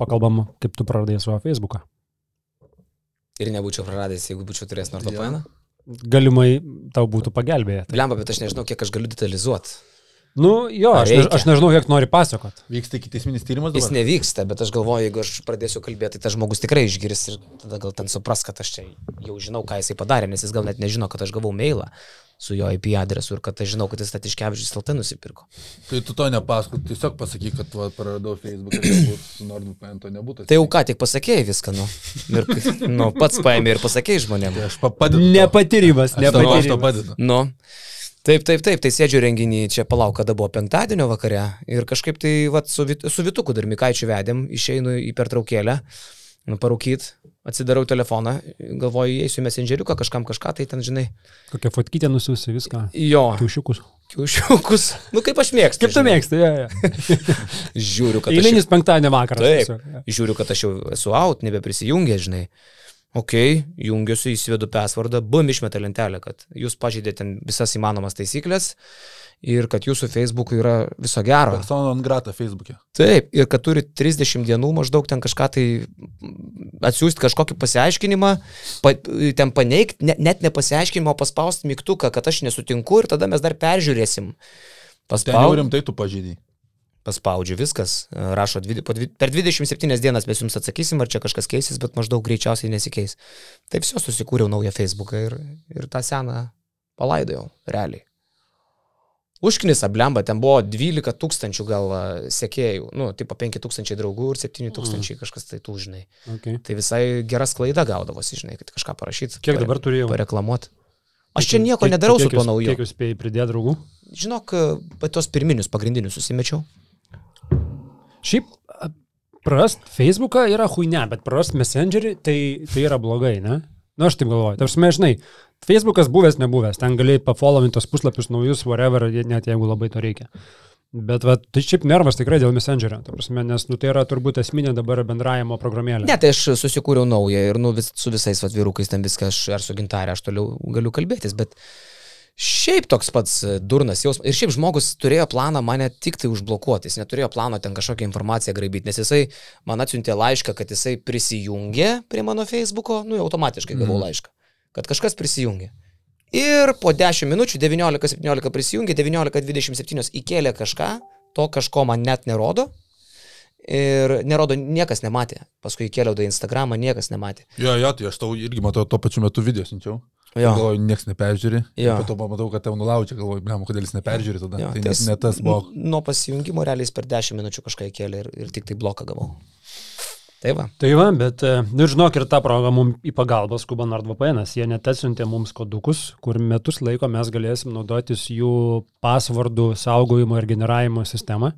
pakalbam, kaip tu praradai savo Facebooką. Ir nebūčiau praradęs, jeigu būčiau turėjęs NordVPN. Galimai tau būtų pagelbėję. Blemba, bet aš nežinau, kiek aš galiu detalizuoti. Nu, jo, aš, reikia? aš nežinau, kiek nori pasakot. Vyksta iki teisminis tyrimas Jis dabar. nevyksta, bet aš galvoju, jeigu aš pradėsiu kalbėti, tai tas žmogus tikrai išgirs ir tada gal ten supras, kad aš čia jau žinau, ką jisai padarė, nes jis gal net nežino, kad aš gavau mailą su jo IP adresu ir kad aš žinau, kad jis Statiškevičius LT nusipirko. Tai tu to nepasakot, tiesiog pasakyk, kad va, praradau Facebooką, galbūt su NordVPN to nebūtų. Tai jau ką tik pasakėjai viską, nu. Ir, nu, pats paėmė ir pasakėjai žmonėm. Tai aš pa- padedu. Nepatyrimas, Aš tau- Aš to nepatyrimas. padedu. Nu. Taip, taip, taip, tai sėdžiu renginį, čia palauk, kada buvo penktadienio vakare ir kažkaip tai vat, su, Vit- su Vituku dar Mikaičiu vedėm, išeinu į pertraukėlę, nu, parūkyt, atsidarau telefoną, galvoju, eisiu į messengeriuką, kažkam kažką, tai ten, žinai, Kokią fotkytę nusiusi viską. jo, Kiaušiukus. kiaušiukus, nu kaip aš mėgstu. Kaip tu žinai. mėgsti, ja, ja. Žiūriu, kad Eilinis penktadienio vakaras. Taip. tiesiog, ja. žiūriu, kad aš jau esu out, nebeprisijungęs, žinai. Ok, jungiuosi, įsivedu passwordą, bum išmeta lentelę, kad jūs pažeidėte ten visas įmanomas taisyklės ir kad jūsų Facebook'ui yra viso gero. Persona non grata Facebook'e. Taip, ir kad turi 30 dienų maždaug ten kažką tai atsiųsti kažkokį pasiaiškinimą, pa, ten paneigti, ne, net ne pasiaiškinimą, o paspausti mygtuką, kad aš nesutinku ir tada mes dar peržiūrėsim. Ten jau rimtai tu pažydai. paspaudžiu viskas, rašo dvi, dvi, per 27 dienas mes jums atsakysim, ar čia kažkas keisis, bet maždaug greičiausiai nesikeis. Taip viso susikūriau naują Facebooką ir, ir tą seną palaidojau, realiai. Užknisa blemba, ten buvo 12 tūkstančių gal sekėjų, nu, tipo 5 tūkstančiai draugų ir 7 tūkstančiai kažkas tai tų, žinai. Okay. Tai visai geras klaida gaudavosi, žinai, kad kažką parašyti. Kiek dabar turėjau? Pareklamuoti. Aš čia nieko nedarau su tuo nauju. Kiek jūs spėjai pridėti draugų? Žinok, pa tuos pirminius pagrindinius susimečiau. Šiaip prarast Facebooką yra huine, bet prarast Messengerį tai, tai yra blogai, ne? Na, aš taip galvoju. Tarsi, žinai, Facebookas buvęs, nebuvęs, ten gali pafollowinti tos puslapius naujus, whatever, net jeigu labai to reikia. Bet va, tai šiaip nervas tikrai dėl Messengerio, prasme, nes nu, tai yra turbūt esminė dabar bendravimo programėlė. Ne, tai aš susikūriau naują ir nu, vis, su visais vat, vyrukais ten viską, aš, ar su gintarė, aš toliau galiu kalbėtis, bet šiaip toks pats e, durnas jausmas. Ir šiaip žmogus turėjo planą mane tik tai užblokuoti, jis neturėjo plano ten kažkokią informaciją graibyti, nes jisai man atsiuntė laišką, kad jisai prisijungė prie mano Facebooko, nu, automatiškai gavau Mhm. laišką, kad kažkas prisijungė. Ir po 10 minučių 19.17 prisijungė, 19.27 įkėlė kažką, to kažko man net nerodo. Ir nerodo, niekas nematė. Paskui įkėliau į Instagramą, niekas nematė. Jo, jo, tai aš tau irgi matau tuo pačiu metu video siunčiau. Jo. Galvoju, niekas neperžiūri. Jo. Po to pamatau, kad tau nulaužė, galvoju, blem, kodėl jis neperžiūri tada. Jo, tai nes ne tas buvo. Nuo pasijungimo realiai per 10 minučių kažką įkėlė ir, ir tik tai bloką gavau. Tai va. Tai va, bet, e, nu ir žinok, ir tą progą mums į pagalbą skuba NordVPN, jie net atsiuntė mums kodukus, kur metus laiko mes galėsim naudotis jų pasvardų saugojimo ir generavimo sistemą.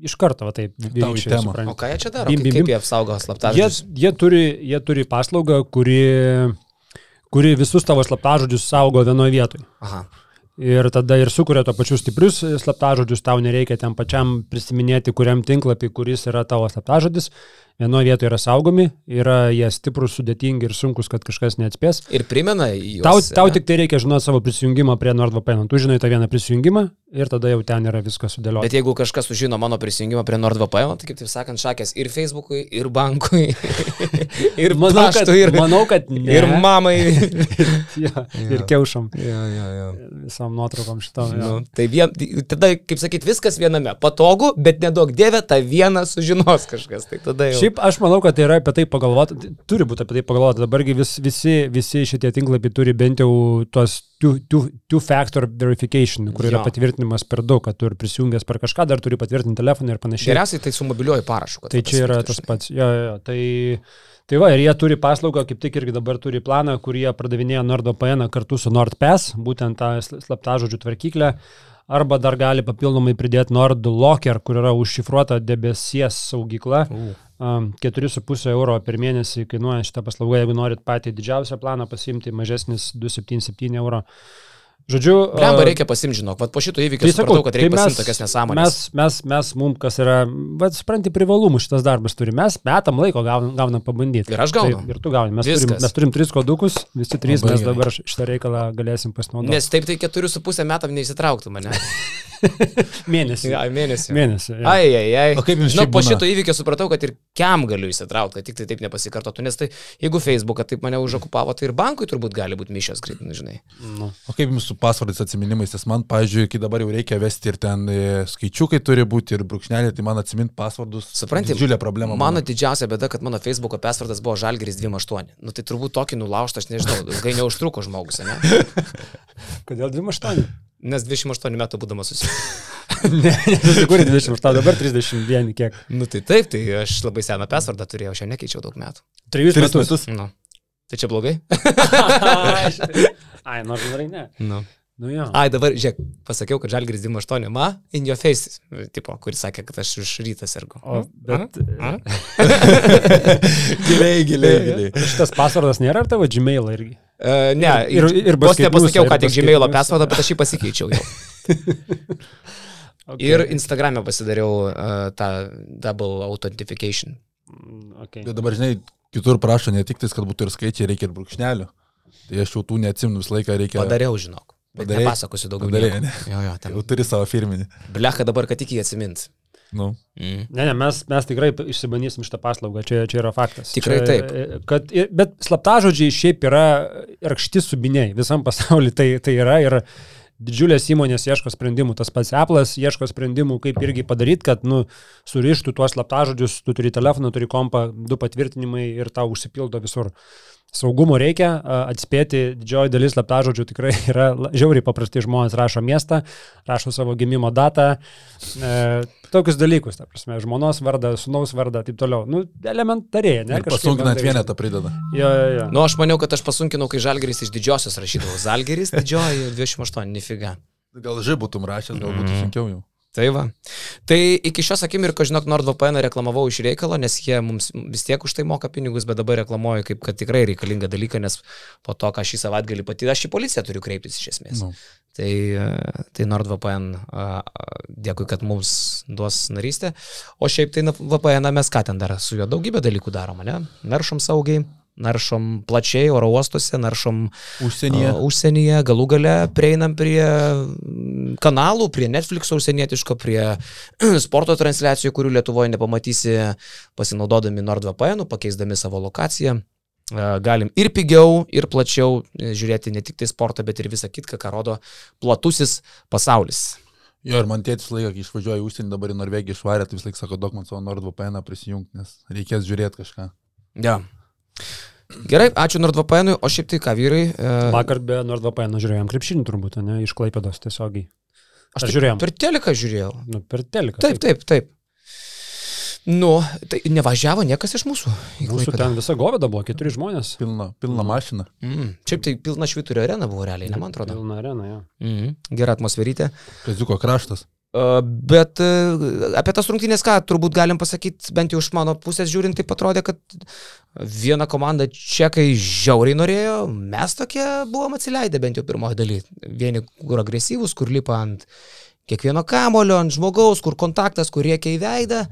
Iš karto, va taip, supranti. O ką jie čia daro? Bim, Kaip, bim, kaip bim. jie apsaugo Jie, slaptažodžius? jie, turi, jie turi paslaugą, kuri, kuri visus tavo slaptažodžius saugo vienoje vietoje. Aha. Ir tada ir sukuria to pačius stiprius slaptažodžius, tau nereikia ten pačiam prisiminėti, kuriam tinklapį, kuris yra tavo slaptažodis. Vienoje vietoje yra saugomi, yra jie stiprus, sudėtingi ir sunkus, kad kažkas neatspės. Ir primena juos. Tau, tau tik tai reikia žinoti savo prisijungimą prie NordVPN. Tu žinai tą vieną prisijungimą ir tada jau ten yra viskas sudėliota. Bet jeigu kažkas sužino mano prisijungimą prie NordVPN, tai kaip taip sakant, šakės ir Facebook'ui, ir bankui, ir manau, kad, paštui, ir, manau, kad ne. ir mamai. ja, ir kiaušam ja, ja, ja. visam nuotraukom šitam. Ja. Nu, tai vien, tada, kaip sakyt, viskas viename. Patogu, bet nedaug dievė, tą vieną sužinos kažkas. Tai tada jau. Šiaip aš manau, kad tai yra apie tai pagalvoti, turi būti apie tai pagalvoti. Dabargi vis, visi, visi šitie tinklapiai turi bent jau tuos two, two, two factor verification, kur yra Jo. patvirtinimas per daug, kad tu ir prisijungęs per kažką, dar turi patvirtinti telefoną ir panašiai. Geriausiai tai su mobiliuoju parašu. Tai čia yra tas pats. Jo, jo, jo. Tai, tai va, ir jie turi paslaugą, kaip tik irgi dabar turi planą, kur jie pardavinėja NordVPN kartu su NordPass, būtent tą sl- slaptažodžių tvarkyklę. Arba dar gali papildomai pridėti NordLocker, kur yra užšifruota debesies saugykla. U. Um, 4,5 euro per mėnesį kainuoja šitą paslaugą, jeigu norit patį didžiausią planą pasimti, mažesnis 277 euro. Žodžiu, Lemba reikia pasimti, žinok, vat po šito įvykio Tai tai sakau, supratau, kad tai reikia mes, pasimti tokias nesąmonės. mes, mes, mes mum, kas yra, bet supranti, privalumų šitas darbas turi. Mes metam laiko gaunam, gaunam pabandyti. Ir aš gaunu. Taip, ir tu gauni. Mes turim, Viskas. mes turim tris kodukus, visi trys, Labai mes gerai. dabar šitą reikalą galėsim pasinaudoti. Nes taip tai keturių su pusę metam neįsitrauktų mane. Mėnesį. Ja, mėnesį. Mėnesį. jo. Ai, ai, ai. O kaip jums šiaip po šito įvykio supratau, kad ir kiam galiu įsitraukti, kad tik tai taip nepasikartotų, nes tai jeigu Facebooką taip mane užokupavo, tai ir bankui turbūt gali būti mišios greit, nu, žinai. Nu. O kaip jums su pasvardais atsiminimais, nes man, pavyzdžiui, kai dabar jau reikia vesti ir ten e, skaičiukai turi būti ir brūkšnelė, tai man atsiminti pasvardus. Supranti, Didžiulė problema. Mano būna. didžiausia bėda, kad mano Facebook'o pasvardas buvo Žalgeris 28. Nu tai turbūt tokį nulaužtą, aš nežinau, ilgai neužtruko žmogus, ne? Kodėl 28? Nes 28 metų būdamas susitikęs. ne, nesusikūrė 28, dabar 31 kiek. Nu tai taip, tai aš labai seną pasvardą turėjau, aš jau nekeičiau daug metų. Trejus Tris metus. metus. Nu. Tai čia blogai? Ai, nors gerai ne. Nu. Nu jo. Ai, dabar, žiūrėk, pasakiau, kad Žalgeris 28, ma, in your face, tipo, kuris sakė, kad aš už rytą sergu. O, bet A? Giliai, giliai, giliai. šitas pasvardas nėra ar tavo Gmail irgi? Uh, ne, Ir- ir- ir vos nepasakiau, ir tik newsą. pasvardą, bet aš jį pasikeičiau jau. Okay. Ir Instagram'e pasidariau uh, tą double authentication. Mm, Okay. Bet dabar, žinai, kitur prašo ne tik tais, kad būtų ir skaičiai, reikia ir brūkšnelių. Tai aš jau tų neatsimnu visą laiką, reikia... Padariau, žinok. Bet Padarei? nepasakosiu daugiau. Nieko. ne? Jo, jo, ten. Jau turi savo firminį. Blecha dabar, kad tik jį atsimint. Nu. Mm. Ne, ne, mes, mes tikrai išsibandysim šitą paslaugą, čia, čia yra faktas. Tikrai čia, taip. Kad, ir- bet slaptažodžiai šiaip yra rakšti subiniai, visam pasauliu tai, tai yra ir didžiulės įmonės ieško sprendimų, tas pats Apple'as ieško sprendimų, kaip irgi padaryti, kad nu, surištų tuos slaptažodžius, tu turi telefoną, turi kompą, du patvirtinimai ir tau užsipildo visur. Saugumo reikia atspėti, didžioji dalis slaptažodžių tikrai yra žiauriai paprasti žmonės rašo miestą, rašo savo gimimo datą, e, tokius dalykus, ta prasme, žmonos vardą, sunaus vardą, taip toliau. Nu, elementariai, ne? Pasunkinant vienetą prideda. Jo, jo, jo. Nu, aš maniau, kad aš pasunkinau, kai Žalgeris iš didžiosios rašydavau. Žalgeris didžioji 28, nifiga. Gal žai būtum rašęs, gal būtų Mhm. sunkiau jau. Tai va. Tai iki šios akimirkos, žinok, NordVPN reklamavau iš reikalo, nes jie mums vis tiek už tai moka pinigus, bet dabar reklamuoju kaip kad tikrai reikalingą dalyką, nes po to, ką šį savaitgalį patyrė, aš į policiją turiu kreiptis iš esmės. Nu. Tai, e, tai NordVPN dėkui, kad mums duos narystę. O šiaip tai na, VPN mes ką ten dar su juo daugybę dalykų darom, ne? Naršom saugiai, naršom plačiai oro uostuose, naršom Užsienyje. a, užsienyje, galų gale prieinam prie kanalų, prie Netflix užsienietiško, prie sporto transliacijų, kurių Lietuvoje nepamatysi pasinaudodami NordVPN, pakeisdami savo lokaciją. A, Galim ir pigiau, ir plačiau e, žiūrėti ne tik tai sportą, bet ir visą kitką, ką rodo platusis pasaulis. Jo, ir man tėtis laiką, kai išvažiuoju į užsienį, dabar į Norvegiją išvarė, tai vis laik sako, duok man savo NordVPN prisijungti, nes reikės žiūrėti kažką. Ja. Gerai, ačiū NordVPN, o šiaip tai ką vyrai. e, Vakar be NordVPN žiūrėjom krepšinį turbūt, ne, iš Klaipėdos tiesiogiai. Aš Ar taip žiūrėjom? Per teleką žiūrėjau. Nu, per teliką. Taip, taip, taip. Nu, tai nevažiavo niekas iš mūsų. į Mūsų ten visa goveda buvo, keturi žmonės. Pilna, pilna mašina. Mm. Šiaip tai pilna švyturio arena buvo realiai, ne man atrodo. Pilna arena, jo. Mm. Gera atmosferytė. Kaziuko kraštas. Bet uh, apie tas rungtynės ką turbūt galim pasakyti, bent jau iš mano pusės žiūrint, tai atrodė, kad viena komanda čekai žiauriai norėjo, mes tokie buvom atsileidę bent jau pirmoji daly. Vieni kur agresyvūs, kur lipa ant kiekvieno kamulio, ant žmogaus, kur kontaktas, kur reikia į veidą.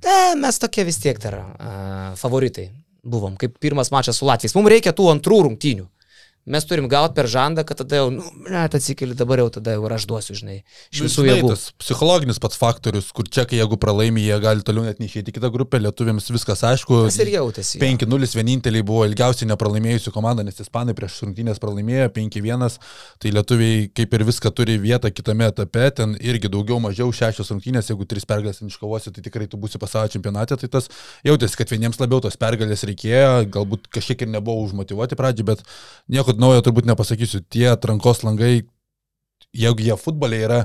Tai mes tokie vis tiek dar uh, favoritai buvom, kaip pirmas mačas su Latvijais. Mums reikia tų antrų rungtynių. Mes turim gauti per žandą, kad tada jau, nu, net atsikeli dabar jau tada jau aš duosiu, žinai, iš visų Žinai, jėgų. Tas psichologinis pats faktorius, kur čekai, jeigu pralaimi, jie gali toliau net neišėti į kitą grupę, lietuviams viskas aišku. Tas ir jautėsi. jo. 5-0 vieninteliai buvo ilgiausiai nepralaimėjusi komanda, nes ispanai prieš rungtynės pralaimėjo 5-1, tai lietuviai kaip ir viską turi vietą kitame etape, ten irgi daugiau mažiau šešios rungtynės, jeigu tris pergalės iškovosi, tai tikrai tu būsi pasaulio čempionate, tai tas jautėsi, kad vieniems labiau tos pergalės reikėjo, galbūt kažkiek ir nebuvo užmotivuoti pradžiai, bet nieko naujo turbūt nepasakysiu, tie atrankos langai jeigu jie futbolė yra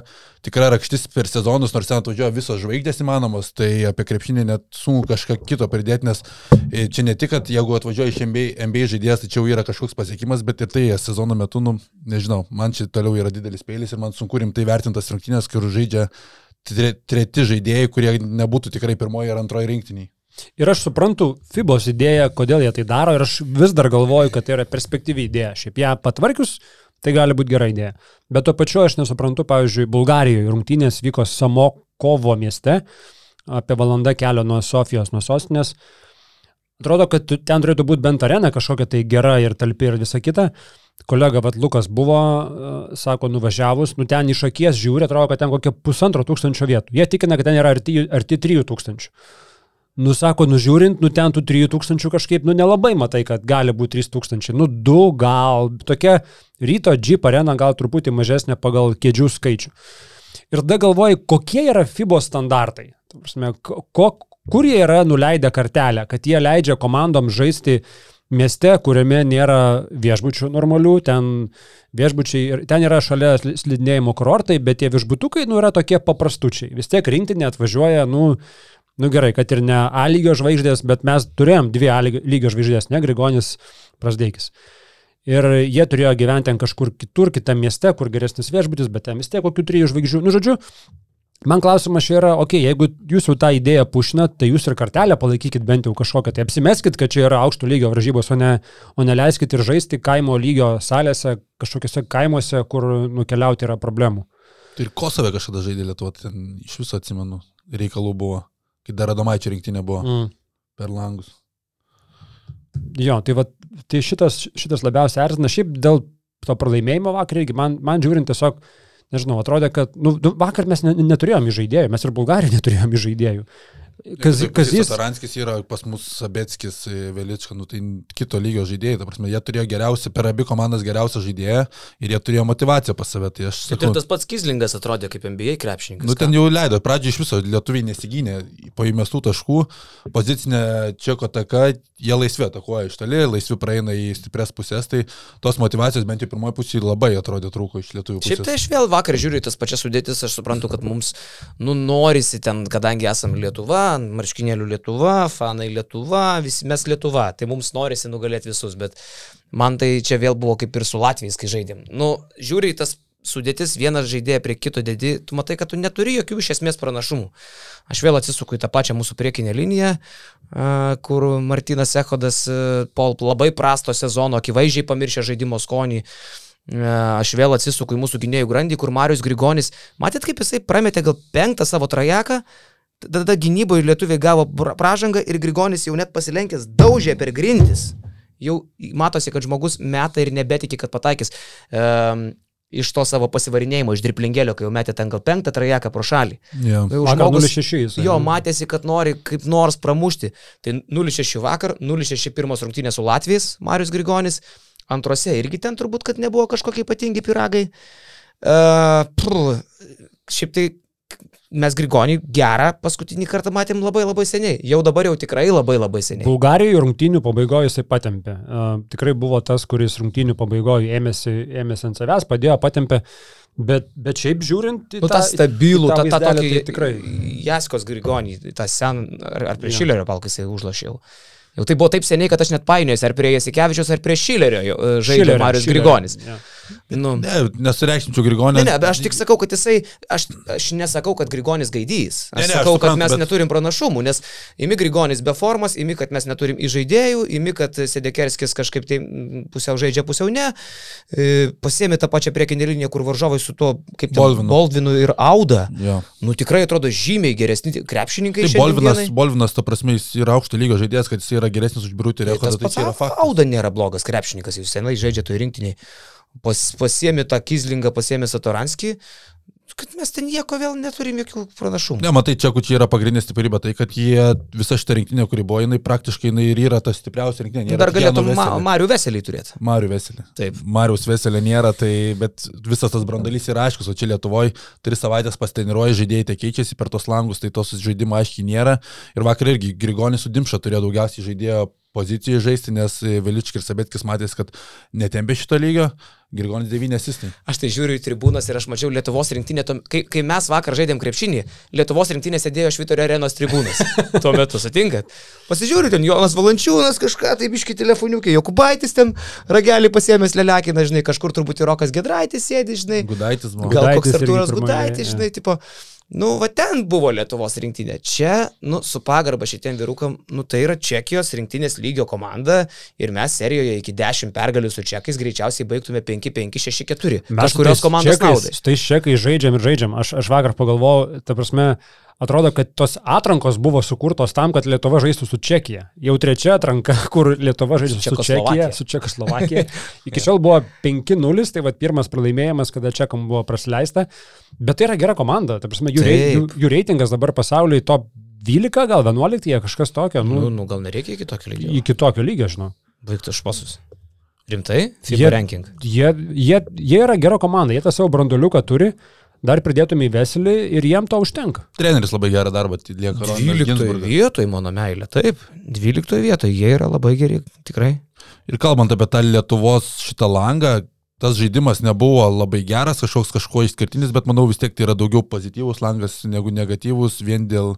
tikra rakštis per sezonus, nors ten atvažiuoja visos žvaigždės įmanomos, tai apie krepšinį net sunku kažką kito pridėti, nes e, čia ne tik, kad jeigu atvažiuoja iš NBA, NBA žaidėjas, tai čia jau yra kažkoks pasiekimas, bet ir tai sezono metu, nu, nežinau, man čia toliau yra didelis peilis ir man sunku rimtai vertintas rungtynės, kur žaidžia tre, treti žaidėjai, kurie nebūtų tikrai pirmoji ar antroji rinktiniai. Ir aš suprantu FIBOS idėją, kodėl jie tai daro ir aš vis dar galvoju, kad tai yra perspektyvi idėja. Šiaip ją patvarkius, tai gali būti gera idėja. Bet tuo pačiu aš nesuprantu, pavyzdžiui, Bulgarijoje rungtynės vyko Samokovo mieste, apie valandą kelio nuo Sofijos, nuo sostinės. Atrodo, kad ten turėtų būti bent arena kažkokia tai gera ir talpi ir visa kita. Kolega Vat Lukas buvo, e, sako, nuvažiavus, nu ten iš akies žiūri, atrodo, kad ten kokie pusantro tūkstančio vietų. Jie tikina, kad ten yra arti, arti 3000. Nu, sako, nužiūrint, nu ten tų 3000 kažkaip, nu nelabai matai, kad gali būti 3000. Nu, du gal, tokia ryto Jeep arena gal truputį mažesnė pagal kėdžių skaičių. Ir tada galvoji, kokie yra FIBO standartai. Ta prasme, ko, kur jie yra nuleidę kartelę, kad jie leidžia komandom žaisti mieste, kuriame nėra viešbučių normalių, ten viešbučiai, ten yra šalia sli- slidinėjimo kurortai, bet tie viešbutukai, nu, yra tokie paprastučiai. Vis tiek rinktinė atvažiuoja, nu, nu gerai, kad ir ne A lygio žvaigždės, bet mes turėjom dvi A lygio- žvaigždės, ne Grigonis Prasdeikis. Ir jie turėjo gyventi ten kažkur kitur, kitame mieste, kur geresnis viešbutis, bet ten vis tiek kokių trijų žvaigždžių. Nu, žodžiu, man klausimas čia yra, okei, okay, jeigu jūs jau tą idėją pušinat, tai jūs ir kartelę palaikykit bent jau kažkokią, tai apsimeskit, kad čia yra aukšto lygio varžybos, o ne, o neleiskit ir žaisti kaimo lygio salėse, kažkokiuose kaimuose, kur nukeliauti yra problemų. Tai ir Kosove kažkada žaidė Lietuva, tai ten iš viso atsimenu, reikalų buvo, kai dar Adomaičio rinktinė buvo Mm. per langus. Jo, tai, va, tai šitas, šitas labiausiai erzina. Šiaip dėl to pralaimėjimo vakar irgi man, man žiūrint tiesiog, nežinau, atrodė, kad nu, vakar mes ne, neturėjom žaidėjų, mes ir Bulgarijoje neturėjom žaidėjų. Kas, kas jis... Taranskis yra pas mus Sabetskis, e, Velička, nu tai kito lygio žaidėjai, ta prasme, jie turėjo geriausią, per abi komandas geriausią žaidėją ir jie turėjo motivaciją pas save, tai aš sakau, ir tas pats Kizlingas atrodė kaip NBA krepšininkas. Nu, ten jau leido, pradžioje iš viso lietuviai nesigynė po įmestų taškų, pozicinė čeko taka, jie laisvė atakuoja iš toli, laisvi praeina į stipres pusės, tai tos motivacijos bent jau pirmoji pusė labai atrodė trūko iš lietuvių pusės. Šiaip tai aš vėl vakar žiūriu tas pačias sudėtis, aš suprantu, kad mums, nu, norisi ten, kadangi esame Lietuva, marškinėlių Lietuva, fanai Lietuva, visi mes Lietuva, tai mums norisi nugalėti visus, bet man tai čia vėl buvo kaip ir su Latvijais, kai žaidėm. Nu, žiūri į tas sudėtis, vienas žaidėjas prie kito dedi, tu matai, kad tu neturi jokių iš esmės pranašumų. Aš vėl atsisuku į tą pačią mūsų priekinę liniją, kur Martinas Ehodas po labai prasto sezono akivaizdžiai pamiršė žaidimo skonį. Aš vėl atsisuku į mūsų gynėjų grandį, kur Marius Grigonis, matėt, kaip jisai prametė gal penktą savo trajeką, tada gynyboje lietuviai gavo pra- pražangą ir Grigonis jau net pasilenkęs daužė per grindis. Jau matosi, kad žmogus meta ir nebetiki, kad pataikys. Um, iš to savo pasivarinėjimo, iš driplingėlio, kai jau metė ten gal penktą trajeką pro šalį. Yeah. Jau žmogus- 0-6 jis. Jo, matėsi, kad nori kaip nors pramušti. Tai 0-6 vakar, 0-6 pirmos rungtynės su Latvijais, Marius Grigonis. Antrose irgi ten turbūt, kad nebuvo kažkokie ypatingi piragai. Uh, pr, šiaip tai mes Grigonį gerą paskutinį kartą matėm labai labai seniai. Jau dabar jau tikrai labai labai seniai. Bulgarijoje rungtynių pabaigoje jisai patempė. Uh, tikrai buvo tas, kuris rungtynių pabaigoje ėmėsi, ėmėsi ant savęs, padėjo, patempė. Bet, bet šiaip žiūrint, Nu, tą stabilų, tą, tą vaizdelį, tokį tai tikrai. Jaskos Grigonį, tą seną, ar, ar prie ja. Šilerio palkai jisai užlašė jau. Tai buvo taip seniai, kad aš net painiojuosi, ar prie Jasikevičius, ar prie Šilerio e, žaidė Marius Šilerio, Grigonis. jo. Nu, Ne, nesureikšminčiau Grigonę. Ne, ne, aš tik sakau, kad jisai, aš, aš nesakau, kad Grigonis gaidys. Aš Ne, ne, aš sakau, kad mes bet- neturim pranašumų, nes imi Grigonis be formos, imi, kad mes neturim įžaidėjų, imi, kad Sedekerskis kažkaip tai mm, pusiau žaidžia, pusiau ne. E, Pasėmė tą pačią priekinę liniją, kur varžovai su tuo, kaip ten, Bolvinu. Boldvinu ir Auda. Jo. Nu tikrai atrodo žymiai geresni krepšininkai. Tai Bolvinas, dienai. Bolvinas, ta prasme, jis yra aukšto lygio žaidėjas, kad jis yra geresnis už Birutį Tai Rekordą, tas tai čia yra faktas. Auda nėra blogas krepšininkas, jis senai žaidžia toj rinktiniai. Pas, pasiemi tą Kizlingą, pasiemi Satoranskį, kad mes ten nieko vėl neturim jokių pranašumų. Ne, matai, čia čia yra pagrindinė stiprybė, tai kad jie, visa šita rinktinė, kuri buvo, jinai praktiškai jinai ir yra ta stipriausia rinktinė. Nėra Dar galėtum ma Veselį. Marių Veselį turėti. Marių Veselį. Taip. Mariaus Veselė nėra, tai, bet visas tas brandalys yra aiškus, o čia Lietuvoje tris savaitės pasteniruoja, žaidėjai tai keičiasi per tos langus, tai tos žaidimo aiškiai nėra. Ir vakar irgi Grigonis su Dimša turėjo daugiausiai žaidėjo pozicijoje žaisti, nes Veličkis ir Sabetkis matės, kad netempė šito lygio, Grigonis 9 asistai. Aš tai žiūriu į tribūnas ir aš mačiau Lietuvos rinktinę, kai, kai mes vakar žaidėm krepšinį, Lietuvos rinktinė sėdėjo Švitorio arenos tribūnas. Tuo metu sutinkat. Pasižiūriu, ten Jonas Valančiūnas kažką, tai biški telefoniukai, Jokubaitis ten ragelį pasiemęs lelekina, žinai, kažkur turbūt ir Rokas Gedraitis sėdi, žinai. Gudaitis buvo. Gal koks Artūras Gudaitis, žinai, tipo, nu, va ten buvo Lietuvos rinktinė. Čia, nu, su pagarba šitiem vyrukam, nu, tai yra Čekijos rinktinės lygio komanda ir mes serijoje iki 10 pergalių su Čekais greičiausiai baigtume 5 5, 6, 4. Mes tais komandos naudai. Tai šekai žaidžiam ir žaidžiam. Aš, aš vakar pagalvojau, ta prasme, atrodo, kad tos atrankos buvo sukurtos tam, kad Lietuva žaistų su Čekija. Jau trečia atranka, kur Lietuva žaidžia su, Čekija, su Čekoslovakija. Iki šiol buvo 5-0, tai va pirmas pralaimėjimas, kada Čekam buvo prasileista. Bet tai yra gera komanda. Ta prasme, jų, rei, jų, jų reitingas dabar pasaulyje top 12, gal 11, jie kažkas tokio, Nu, nu, nu, gal nereikia iki tokio lygio. iki tokio lygio, žinau. Baigtų špasus. Rimtai? FIBA Jie- ranking. Jie, jie, jie yra gera komanda, jie tą savo branduliuką turi, dar pridėtume į Veselį ir jiem to užtenka. Treneris labai gerą darbą atlieka. Ronaldas 12 Ginsburgas. vietoje, mano meilė, taip. 12 vietoje, jie yra labai geri, tikrai. Ir kalbant apie tą Lietuvos šitą langą, tas žaidimas nebuvo labai geras, kažkoks kažko išskirtinis, bet manau vis tiek tai yra daugiau pozityvus langas negu negatyvus, vien dėl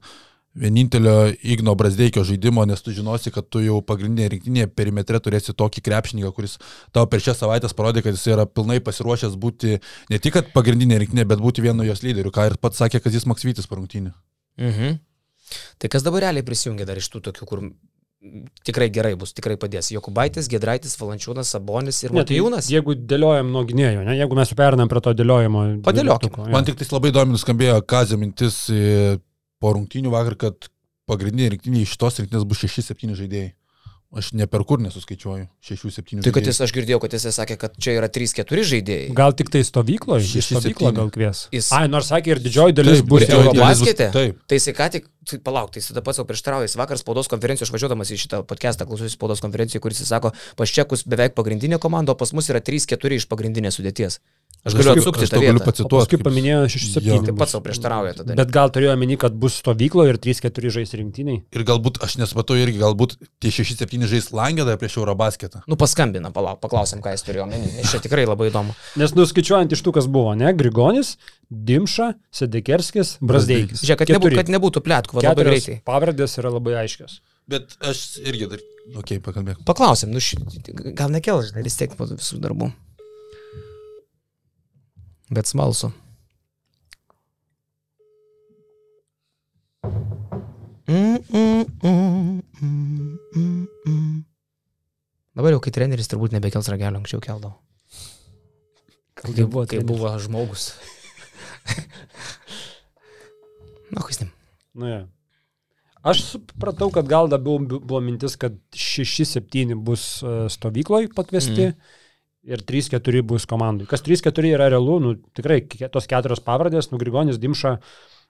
vienintelio Igno Brasdeikio žaidimo, nes tu žinosi, kad tu jau pagrindinėje rinktinėje perimetre turėsi tokį krepšininką, kuris tau per šią savaitę parodė, kad jis yra pilnai pasiruošęs būti ne tik kad pagrindinė rinktinė, bet būti vienu jos lyderiu, ką ir pats sakė, kad jis Maksvytis parungtinį. Mhm. Tai kas dabar realiai prisijungia dar iš tų tokių, kur tikrai gerai bus, tikrai padės. Jokubaitis, Gedraitis, Valančiūnas, Sabonis ir Ne, tai Matijūnas. Jeigu dėliojam nuo gynėjo, ne? jeigu mes perinam prie to dėliojimo. Padėliokim. dvyliktuko, jo. Man tik tais labai įdomi nuskambėjo Kazio mintis e, po rungtynių vakar, kad pagrindinė rinktinė iš tos rinktinės bus 6-7 žaidėjai. Aš ne per kur nesuskaičiuoju 6-7 Tai kad jis, aš girdėjau, kad jis sakė, kad čia yra 3-4 žaidėjai. Gal tik tai stovykloje, iš Šeši, stovyklo septyni. gal kvies. Jis- Ai, nors sakė ir didžioji dalis bus ir jau Euro- dalis bus- baskete? Taip. Tai jisai ką tik, tai palauk, tai jis tada pats jau prieštarauja, jis vakar spaudos konferencijoje, aš važiuodamas į šitą podcastą, klausiausi spaudos konferencijoje, kuris jis sako, pas čekus beveik pagrindinė komanda, o pas mus yra 3-4 iš pagrindinės sudėties. Aš galiu atsukti aš tą vietą. Pacituoti. kaip- paminėjo Jo. 6-7. Tai pats savo prieštarauja tada. Bet gal turėjo omeny, kad bus stovykloje ir 3-4 žais rinktiniai. Ir galbūt, aš nesupratau irgi, galbūt tie 6-7 žais langę dar prieš Eurobasketą. Nu, paskambina, palauk, paklausim, ką jis turėjo omeny. Nes čia tikrai labai įdomu. Nes nuskaičiuojant iš tų, kas buvo, ne? Grigonis, Dimša, Sedekerskis, Brasdeikis. Žiūrėk, kad, nebū, kad nebūtų plėtkų, labai greitai. pavardės yra labai aiškios. Bet aš irgi dar... Ok, pakalbėk. Paklausim, nu, ši, gal nekėl, žinai, vis tiek po visų darbų. Bet smalsu. Mm, mm, mm. Dabar jau kai treneris turbūt nebekels ragelio, anksčiau keldavo. Kai buvo, kai buvo žmogus. Na, ne. Nu, ja. Aš supratau, kad gal labiau bu- buvo mintis, kad 6-7 bus e, stovykloj pakviesti mm. Ir 3-4 bus komandai. Kas 3-4 yra realu, nu, tikrai tos keturios pavardės, nu, Grigonis, Dimša,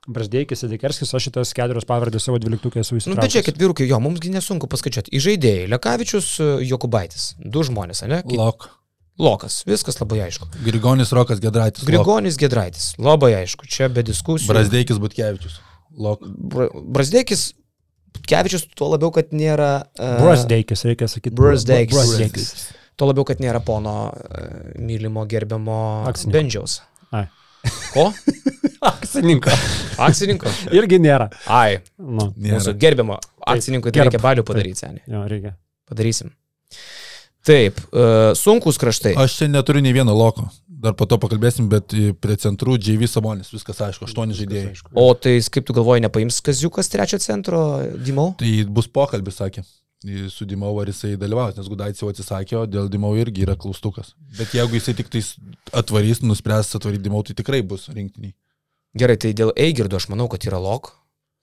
Brasdeikis, Sedekerskis, aš šitas keturios pavardės savo dvyliktukai esu Nu, įsitraukęs. bet žiūrėkit, vyrukai, jo, mums gi nesunku paskaičiuoti. Į žaidėjai, Lekavičius, Jokubaitis. Du žmonės, ne? Lok. Lokas, viskas labai aišku. Grigonis Rokas Gedraitis. Lok. Grigonis Gedraitis, labai aišku, čia be diskusijų. Brasdeikis Butkevičius. Lok. Bra Brasdeikis, Kevičius, tuo labiau, kad nėra... Uh, Brasdeikis, reikia sakyti. Brasdeikis. Brasdeikis. Tuo labiau, kad nėra pono uh, mylimo, gerbiamo Akcininko. Bendžiaus. Ai. Ko? Akcininko. Akcininko? Irgi nėra. Ai, Nu, Nėra. mūsų gerbiamo akcininkui tai reikia balių padaryti, seniai. jo, reikia. Padarysim. Taip, uh, sunkus kraštai. Aš čia neturiu nei vieno loko. Dar po to pakalbėsim, bet prie centrų JV Sabonis, viskas aišku, aštuoni žaidėjai. Aišku. O tai kaip tu galvoji, nepaims Kaziukas trečio centro, Dimau? Tai bus pokalbis, sakė. Su Dimau ar jisai dalyvaus, nes Gudaitis jau atsisakė, o dėl Dimau irgi yra klaustukas. Bet jeigu jisai tik tais atvarys, nuspręs atvaryti Dimau, tai tikrai bus rinktiniai. Gerai, tai dėl Eigirdo aš manau, kad yra lok.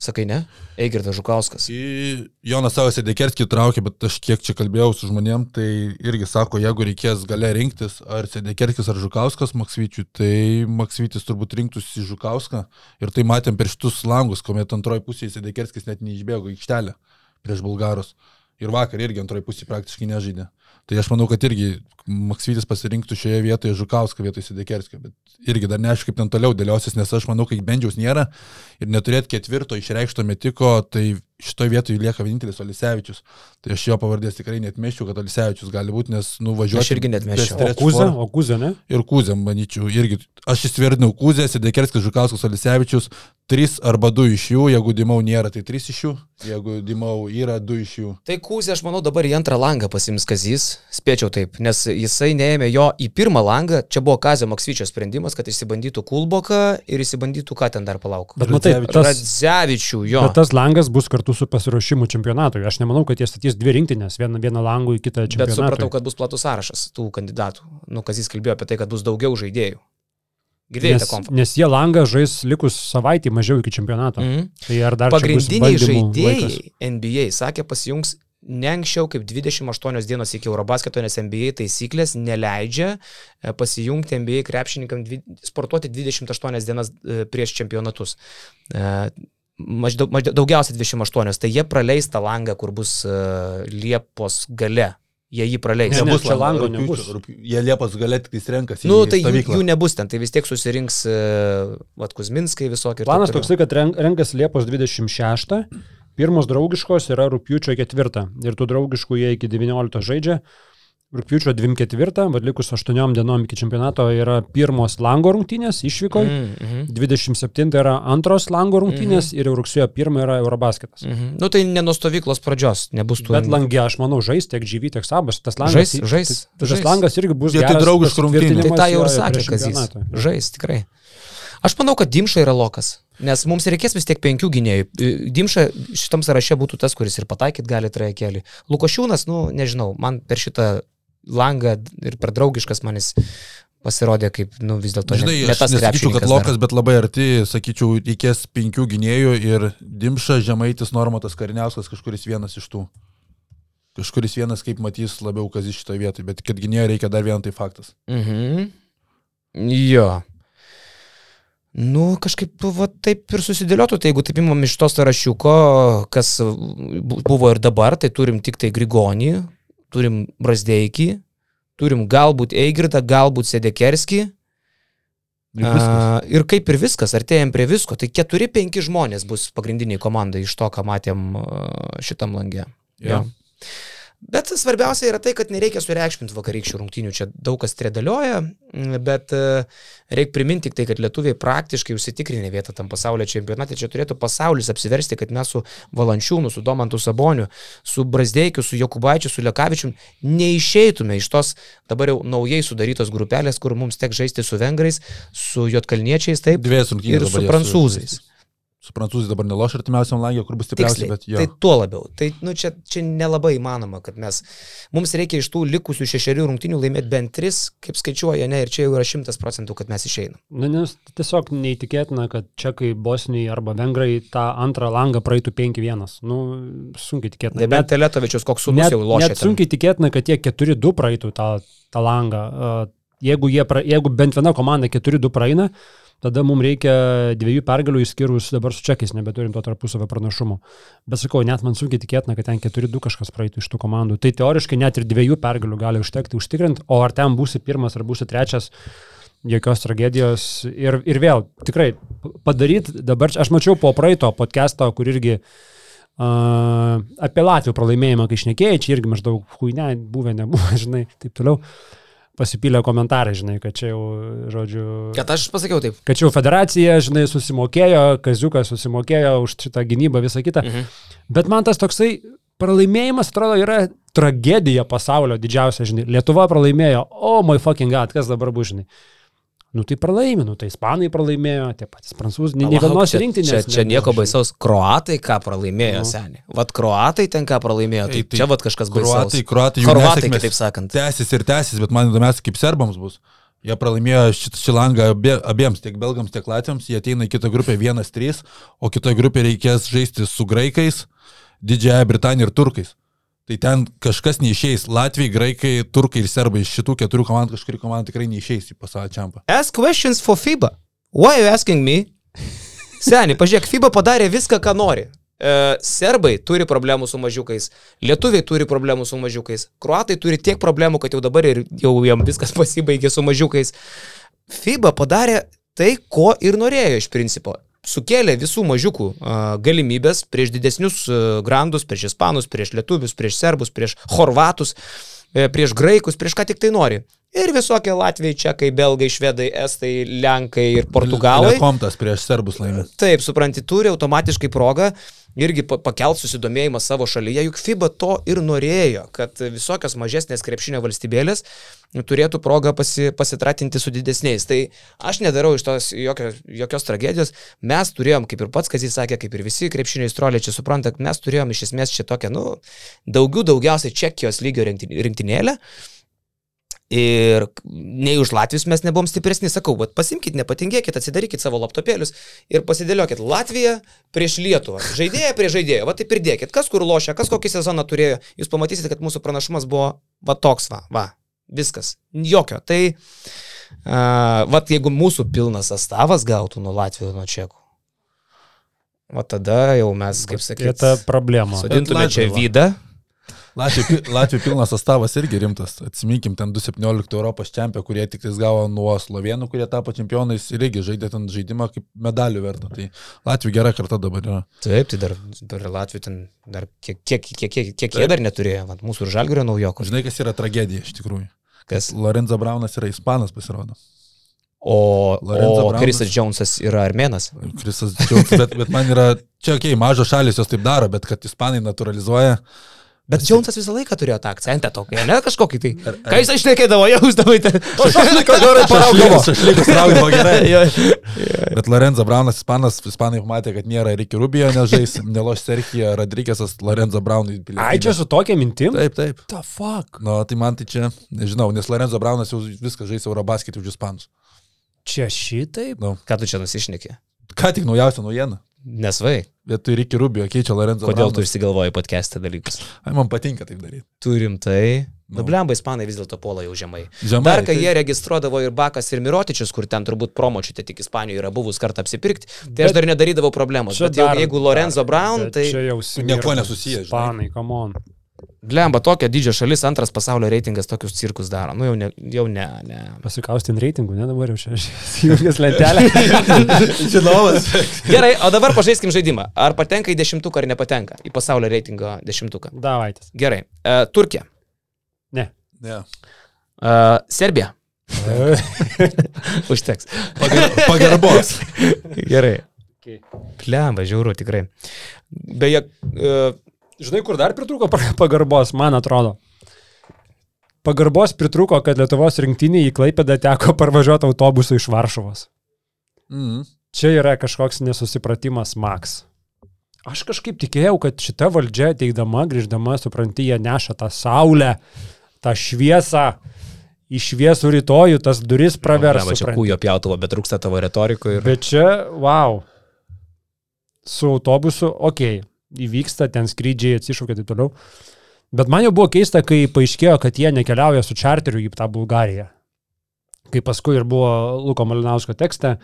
Sakai ne? Eigirdas Žukauskas. Į Jonas savo Sedekerskį traukė, bet aš kiek čia kalbėjau su žmonėm, tai irgi sako, jeigu reikės gale rinktis, ar Sedekerskis ar Žukauskas Maksvyčiui, tai Maksvytis turbūt rinktųsi Žukauską. Ir tai matėm per šitus langus, kuomet antroji pusė Sedekerskis net neišbėgo į aikštelę prieš Bulgarus. Ir vakar irgi antroji pusė praktiškai nežaidė. Tai aš manau, kad irgi Maksvytis pasirinktų šioje vietoje Žukauską vietoj Sedekerskio, bet irgi dar neaišku, kaip ten toliau dėliosis, nes aš manau, kai Bendžiaus nėra ir neturėt ketvirto išreikšto metiko, tai šitoje vietoje lieka vienintelis Olisevičius. Tai aš jo pavardės tikrai net meščiau, kad Olisevičius gali būti, nes nuvažiuoti. Aš irgi neatmesčiau. O Kuzė, o Kuzė, ne? Ir Kuzė, manyčiau, irgi. Aš įsiverdinau Kuzė, Sedekerskis, Žukauskas, Olisevičius, trys arba du iš jų, jeigu Dimau nėra, tai trys iš jų, jeigu Dimau yra du iš jų. Tai Kūzė, aš manau, dabar į antrą langą pasims Kazys, spėčiau taip, nes jisai neėmė jo į pirmą langą, čia buvo Kazio Maksvyčio sprendimas, kad išsibandytų Kulboką ir išsibandytų ką ten dar palauk. Bet matai, tas, Radzevičių, jo. bet tas langas bus kartu su pasiruošimu čempionatui. Aš nemanau, kad jie statys dvi rinktinės, vieną, vieną langų į kitą Bet čempionatą. supratau, kad bus platus sąrašas tų kandidatų. Nu, Kazys kalbėjo apie tai, kad bus daugiau žaidėjų. Girdėjote Nes, konfą? nes jie langą žais likus savaitį mažiau iki čempionato. Mm. Mhm. Tai ar dar Pagrindiniai žaidėjai laikas? NBA sakė pasijungs ne anksčiau kaip 28 dienos iki Eurobasketo, nes NBA taisyklės neleidžia e, pasijungti NBA krepšininkam dvi, sportuoti 28 dienas e, prieš čempionatus. E, Maždaug, maždaug, daugiausiai 28, tai jie praleis tą langą, kur bus Liepos gale. Jie jį praleis. Ne, ne, Nebus čia lango, nebus. Jie Liepos galė tik renkasi. Nu, tai jų, jų nebus ten, tai vis tiek susirinks uh, Vat Kuzminskai visokie. ir taip Planas toliau. toksai, kad ren- renkasi Liepos 26, pirmos draugiškos yra rūpiučio 4 ir tų draugiškų jie iki 19 žaidžia. Rūpiučio 24, vad likus 8 dienom iki čempionato yra pirmos lango rungtynės išvykoje, Mm, mhm. 27 yra antros lango rungtynės ir jau rugsėjo 1 yra Eurobasketas. Mhm. Nu tai ne nuo stovyklos pradžios, nebus tų. Bet langė, aš manau, žais tiek žyvy, tiek sabas. Tas langas, Žais, žais, tas žais. langas irgi bus tai geras draugiškų rungtynių. Tai tą jau ir sakė Kazys. čempionatą. Žais, tikrai. Aš manau, kad Dimša yra lokas. Nes mums reikės vis tiek penkių gynėjų. Dimša šitam sąraše būtų tas, kuris ir pataikyt gali trajekėlį. Lukošiūnas, nu, nežinau, man per šitą langą ir per draugiškas manis pasirodė kaip, nu, vis dėlto Žinai, ne, ne aš nesakyčiau, kad. Lokas, bet labai arti, sakyčiau, reikės penkių gynėjų ir Dimša, Žemaitis, Normatas, Kariniauskas, kažkuris vienas iš tų. Kažkuris vienas, kaip matys, labiau kazis šitoje vietoje, bet kad gynėjo reikia dar vieną, tai faktas. Mhm. Jo. Nu, kažkaip va, taip ir susidėliotų, tai jeigu taip imam iš to sąrašiuko, kas bu- buvo ir dabar, tai turim tik tai Grigonį, turim Brasdeikį, turim galbūt Eigirdą, galbūt Sedekerskį. Ir. A, ir kaip ir viskas, artėjom prie visko, tai 4-5 žmonės bus pagrindiniai komandai iš to, ką matėm šitam langė. Jo. Bet svarbiausia yra tai, kad nereikia sureikšminti vakarykščių rungtynių. Čia daug kas tredalioja, bet e, reikia priminti tik tai, kad lietuviai praktiškai užsitikrinę vietą tam pasaulio čempionate. Čia turėtų pasaulis apsiversti, kad mes su Valančiūnu, su Domantu Saboniu, su Brasdeikiu, su Jokubaičiu, su Lekavičiu neišeitume iš tos dabar jau naujai sudarytos grupelės, kur mums tek žaisti su vengrais, su jotkalniečiais, taip, Dviejas rungtynės. ir su prancūzais. Su prancūzais dabar neloš artimiausiam langė, kur bus stipriausiai, Tiksliai. bet jo. Tai tuo labiau. Tai nu, čia, čia nelabai įmanoma, kad mes, mums reikia iš tų likusių šešerių rungtinių laimėti bent tris, kaip skaičiuoja, ne, ir čia jau yra šimtas procentų, kad mes išeinam. Na, nes tiesiog neįtikėtina, kad čekai, bosniai arba vengrai tą antrą langą praeitų 5-1. Nu, sunkiai tikėtina. Nebent Teletovičius koks sunus jau lošia. net sunkiai tikėtina, kad jie 4-2 praeitų tą, tą langą. Uh, Jeigu, pra, jeigu bent viena komanda 4-2 praeina, tada mums reikia dviejų pergalių išskyrus dabar su čekiais, nebeturim to tarpusavio pranašumo. Bet sakau, net man sunkiai tikėtina, kad ten 4-2 kažkas praeitų iš tų komandų. Tai teoriškai net ir dviejų pergalių gali užtekti užtikrinti, o ar ten būsi pirmas ar būsi trečias, jokios tragedijos. Ir, ir vėl, tikrai, padaryti dabar, aš mačiau po praeito podcast'o, kur irgi uh, apie Latvijų pralaimėjimą, kai išnekėjai, čia irgi maždaug huine, buvę, nebuvo, žinai, taip toliau. Pasipylė komentarai, žinai, kad čia jau, žodžiu, Kad aš pasakiau taip. kad čia jau federacija, žinai, susimokėjo, Kaziukas susimokėjo už šitą gynybą, visą kitą. Mhm. Bet man tas toksai pralaimėjimas, atrodo, yra tragedija pasaulio didžiausia, žinai. Lietuva pralaimėjo, o oh my fucking god, kas dabar bus, žinai. Nu tai pralaimė, nu tai ispanai pralaimėjo, tie patys prancūzai, ne, vienos čia- rinktinės. Čia, čia nieko baisaus. Kroatai ką pralaimėjo, Nu. seniai. Vat kroatai ten ką pralaimėjo. Tai, Ei, tai čia vat kažkas baisaus. Kruatai, kruatai, jų Horvatai, nesėkmės kitaip sakant. Tęsis ir tęsis, bet man įdomiausia, kaip serbams bus. Jie pralaimėjo šitą šį langą abie, abiems, tiek belgams, tiek latviams. Jie ateina į kitą grupę 1-3, o kitoje grupėje reikės žaisti su graikais, Didžiąją Britaniją ir turkais. Tai ten kažkas neišeis. Latvijai, graikai, turkai ir serbai iš šitų keturių komandų kažkuri komanda tikrai neišeis į pasaulio čempą. Ask questions for FIBA. Why are you asking me? Seniai, pažiūrėk, FIBA padarė viską, ką nori. E, serbai turi problemų su mažiukais, lietuviai turi problemų su mažiukais, kruatai turi tiek problemų, kad jau dabar ir jau jam viskas pasibaigė su mažiukais. FIBA padarė tai, ko ir norėjo iš principo. Sukėlė visų mažiukų galimybės prieš didesnius grandus, prieš ispanus, prieš lietuvius, prieš serbus, prieš horvatus, e, prieš graikus, prieš ką tik tai nori. Ir visokie Latvijai, Čekai, Belgai, Švedai, Estai, Lenkai ir Portugalai. Komtas prieš serbus laimė. Taip, supranti, turi automatiškai progą irgi pa- pakelt susidomėjimą savo šalyje, juk FIBA to ir norėjo, kad visokios mažesnės krepšinio valstybėlės turėtų progą pasi, pasitratinti su didesniais. Tai aš nedarau iš tos jokios, jokios tragedijos. Mes turėjom, kaip ir pats, kas jis sakė, kaip ir visi krepšinio įstrolė čia supranta, mes turėjom iš esmės čia tokią, nu, daugiau daugiausiai Čekijos lygio rinktin- rinktinėlę. Ir nei už Latvijos mes nebuvom stipresni, sakau, bet pasimkite, nepatingėkit, atsidarykit savo laptopėlius ir pasidėliokit Latviją prieš Lietuvą. Žaidėją prie žaidėjo, va taip ir dėkit, kas kur lošia, kas kokį sezoną turėjo. Jūs pamatysite, kad mūsų pranašumas buvo va toks, va, va, viskas, jokio. Tai, uh, va, jeigu mūsų pilnas sastavas gautų nuo Latvijos, nuo Čekų, va tada jau mes, kaip sakyti, problema. sodintume čia vydą. Latvijų Latvijų pilnas sastavas irgi rimtas. Atsiminkim, ten 2017 Europos čempionai, kurie tik tais gavo nuo slovenų, kurie tapo čempionais ir irgi žaidė ten žaidimą kaip medalių vertą. Tai Latvijų gera karta dabar yra. Taip, tai dar, dar Latvijų ten dar kiek, kiek, kiek, kiek, kiek jie dar neturėjo, Vat mūsų ir žalgerio naujokų. Žinai, kas yra tragedija iš tikrųjų. Kas? Lorenzo Braunas yra ispanas pasirodo. O, Lorenzo o Braunas. Krisas Džonsas yra armenas. Krisas Džiaugs, bet, bet man yra, čia, okei, okay, mažos šalis jos taip daro, bet kad ispanai naturalizuoja. Bet Džonsas visą laiką turėjo tą akcentą tokį, ne kažkokį tai. Ką jis išnekėdavo, jausdavai. Šašlykas traukdavo gerai. Jo. Bet Lorenzo Braunas, ispanas, ispanai matė, kad nėra Ricky Rubio, nežais, neloš Serhija, Rodrygėsas, Lorenzo Braunui. Ai, čia su tokia mintim? Taip, taip. The fuck? Nu, tai man tai čia, nežinau, nes Lorenzo Braunas jau viską žais Eurobasketį už ispanus. Čia šitaip? Nu, Ką tu čia nusišnekė? ką tik naujausia naujiena. Nesvai. Vietoj Ricky Rubio keičia Lorenzo Kodėl tu Braunas. išsigalvoji podcast'e dalykus? Ai, man patinka taip daryti. Turim tai. Nu. Nu, blemba, ispanai vis dėlto puola jau žemai. Žemai, Dar kai tai- jie registruodavo ir Bakas, ir Mirotičius, kur ten turbūt promočiute tik Ispanijoje yra buvus kartą apsipirkti, tai aš Bet- dar nedarydavau problemos. Bet jau, dar- jeigu Lorenzo Brown, Bet tai... Čia jau Niekuo nesusiję, žinai. Ispanai, come on. Blemba, tokia didžio šalis, antras pasaulio reitingas tokius cirkus daro. Nu jau ne, jau ne, ne. Pasikaustin reitingų, ne dabar jau čia įjungęs lentelę. Žinovas. Gerai, o dabar pažaiskim žaidimą. Ar patenka į dešimtuką ar nepatenka į pasaulio reitingo dešimtuką? Davaitis. Gerai. Uh, Turkija. Ne. Ne. Uh, Serbija. Užteks. Pagar, pagarbos. Gerai. Okay. Plemba, žiauru tikrai. Beje, uh, Žinai, kur dar pritruko pa- pagarbos, man atrodo. Pagarbos pritruko, kad Lietuvos rinktinį į Klaipėdą teko parvažiuoti autobusu iš Varšuvos. Mm. Čia yra kažkoks nesusipratimas Max. Aš kažkaip tikėjau, kad šita valdžia ateidama, grįždama, supranti, jie neša tą saulę, tą šviesą, į šviesų rytojų, tas duris pravers. Blemba, čia kūjo pjautuvo, bet trūksta tavo retorikų ir... Bet čia, wow, su autobusu, okei, okay, įvyksta, ten skrydžiai atsišaukia ir taip toliau. Bet man jau buvo keista, kai paaiškėjo, kad jie nekeliauja su čarteriu į tą Bulgariją. Kai paskui ir buvo Luko Malinausko tekste,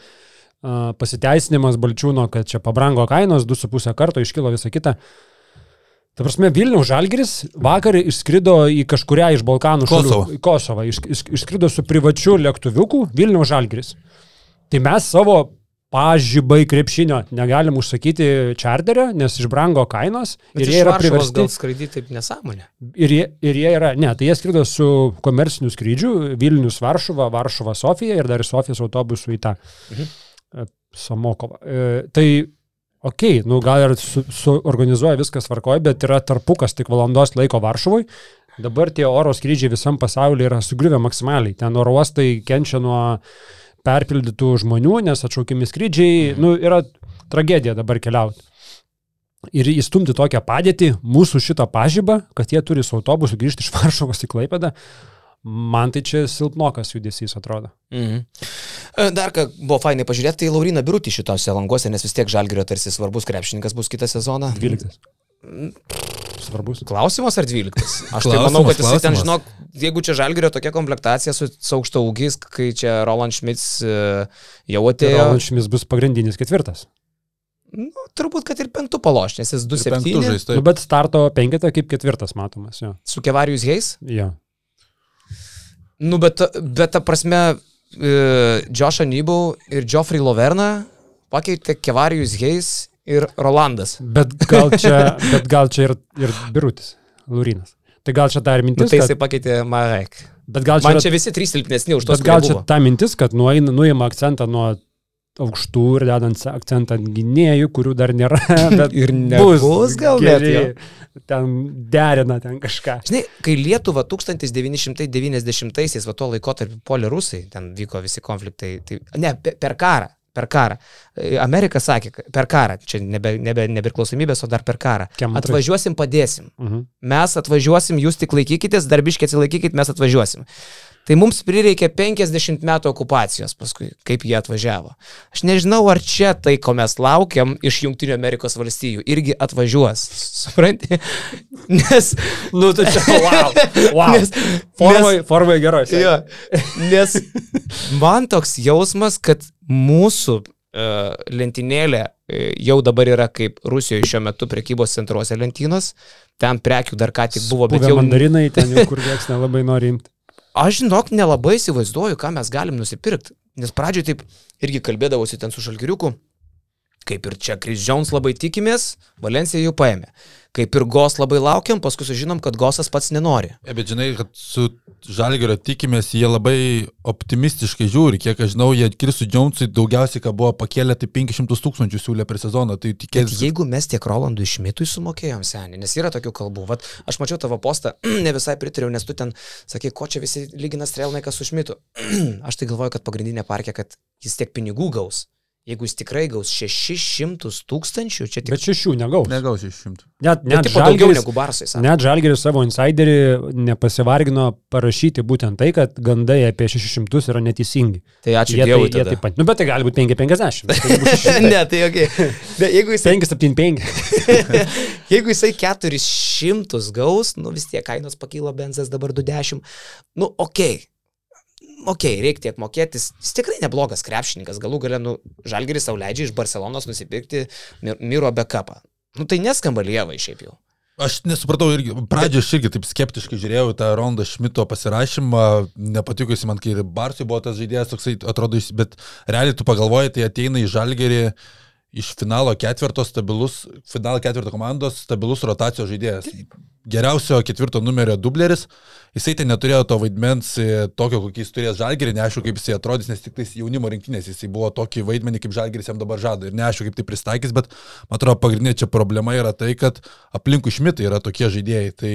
pasiteisinimas Balčiūno, kad čia pabrango kainos, 2,5 karto iškilo visą kitą. Ta prasme, Vilnių Žalgiris vakar išskrido į kažkuria iš Balkanų šalių. Kosovą. Kosovą. Iš, iš, išskrido su privačiu lėktuviuku Vilnių Žalgiris. Tai mes savo pažybai krepšinio negalim užsakyti čarterio, nes išbrango kainos Bet ir jie yra priversti. skraidyti taip nesąmonė. Ir jie, ir jie yra, ne, tai jie skrido su komerciniu skrydžiu Vilnius Varšuva, Varšuva Sofija ir dar Sofijos autobusu į tą Mhm. e, Samokovą. E, tai, okei, okay, nu gal ir su, suorganizuoja viskas tvarkoje, bet yra tarpukas tik valandos laiko Varšuvai. Dabar tie oro skrydžiai visam pasaulyje yra sugriuvę maksimaliai. Ten oro uostai kenčia nuo perpildytų žmonių, nes atšaukiami skrydžiai, nu, yra tragedija dabar keliauti. Ir įstumti tokią padėtį, mūsų šitą pažybą, kad jie turi su autobusu grįžti iš Varšuvos į Klaipėdą, man tai čia silpnokas judesys atrodo. Mhm. E, Dar ką buvo fainai pažiūrėti, tai Laurina Birutį šitose languose, nes vis tiek Žalgirio tarsi svarbus krepšininkas bus kitą sezoną. 12. Svarbus. Klausimas ar 12? Aš tai Klausimas, manau, kad jisai ten, klausimas. žinok, jeigu čia Žalgirio tokia komplektacija su, su aukšto ūgiais, kai čia Roland Schmitz e, jau atėjo. Rolančimis bus pagrindinis ketvirtas. Nu, turbūt, kad ir penktų paloš, nes jis Ir penktų 2-7 žais, Nu, bet starto penketą kaip ketvirtas matomas. Jo. su Kevarijus Heis. Jo. Nu, bet, bet ta prasme, e, Joshua Nybau ir Geoffrey Loverna pakeitė Kevarijus Heis ir Rolandas. Bet gal čia, bet gal čia ir, ir Birutis, Lurinas. Tai gal čia dar Nu, mintis, tai jisai kad, pakeitė Marek. Bet gal čia, Man čia visi trys silpnesni už tos, bet gal čia ta mintis, kad nueina, nuima akcentą nuo aukštų ir dedant akcentą ant gynėjų, kurių dar nėra. Bet Ir nebus gal net. Ten derina ten kažką. Žinai, kai Lietuva 1990-aisiais, va tuo laikotarpiu polė rusai, ten vyko visi konfliktai, tai, ne, pe- per karą, per karą. Amerika sakė, per karą, čia nebe, nebe nepriklausomybės, o dar per karą. Atvažiuosim, padėsim. Mhm. Mes atvažiuosim, jūs tik laikykitės, darbiškai atsilaikykit, mes atvažiuosim. Tai mums prireikė 50 metų okupacijos paskui, kaip jie atvažiavo. Aš nežinau, ar čia tai, ko mes laukiam iš Junktinių Amerikos valstijų, irgi atvažiuos. Supranti? Nes, Nu, tai čia, wow. wow. Nes- formai, formai gerai. jo, nes man toks jausmas, kad mūsų uh, lentynėlė uh, jau dabar yra kaip Rusijoje šiuo metu prekybos centruose lentynos. Ten prekių dar ką tik buvo, bet jau mandarinai ten, jau, kur niekas nelabai nori imti. Aš žinok, nelabai įsivaizduoju, ką mes galim nusipirkti. Nes pradžioj taip irgi kalbėdavosi ten su šalgiriuku. Kaip ir čia Kris Jones labai tikimės, Valencija jau paėmė. Kaip ir Gos labai laukiam, paskui sužinom, kad Gosas pats nenori. E, bet žinai, kad su Žalgerio tikimės, jie labai optimistiškai žiūri. Kiek aš žinau, jie Krisų Džiaunsui daugiausiai, ką buvo pakėlę, tai 500 tūkstančių siūlė per sezoną. Tai Bet tikėtis. jeigu mes tiek Rolandui Šmitui sumokėjom senį, nes yra tokių kalbų, Vat, aš mačiau tavo postą, ne visai pritariau, nes tu ten sakai, ko čia visi lygina Strelnaiką su Šmitu. aš tai galvoju, kad pagrindinė parkė, kad jis tiek pinigų gaus. Jeigu jis tikrai gaus 600 tūkstančių, čia tik Bet šešių negaus. Negausi iš šimtų. Net, net net, daugiau žalgeris, negu Barsai. sako. net Žalgeris savo insiderį nepasivargino parašyti būtent tai, kad gandai apie 600 yra neteisingi. Tai ačiū Jie, tai, Dievui. jie tada. taip pat. Nu, bet tai gali būti 550. Tai 600, ne, tai ok. Bet jeigu jisai, 575. jeigu jisai 400 gaus, nu vis tiek kainos pakyla benzas dabar 20. Nu, ok. Ok, reikia tiek mokėtis. Jis tikrai neblogas krepšininkas. Galų galę, nu, Žalgeris savo leidžia iš Barcelonos nusipirkti Mir- Miro backupą. Nu, tai neskamba lievai šiaip jau. Aš nesupratau, irgi, pradžioje aš irgi taip skeptiškai žiūrėjau tą Rondą Šmito pasirašymą, nepatikusi man, kai ir Barsui buvo tas žaidėjas toksai, atrodo, bet realiai tu pagalvoji, tai ateina į Žalgerį iš finalo ketvirto stabilus, finalo ketvirto komandos stabilus rotacijos žaidėjas. Geriausio ketvirto numerio dubleris, jisai ten neturėjo to vaidmens e, tokio, kokį jis turės Žalgerį, neaišku, kaip jisai atrodys, nes tik tais jaunimo rinktinės jisai buvo tokį vaidmenį, kaip Žalgeris jam dabar žada ir neaišku, kaip tai pristaikys, bet man atrodo, pagrindinė čia problema yra tai, kad aplinkui Šmitai yra tokie žaidėjai. Tai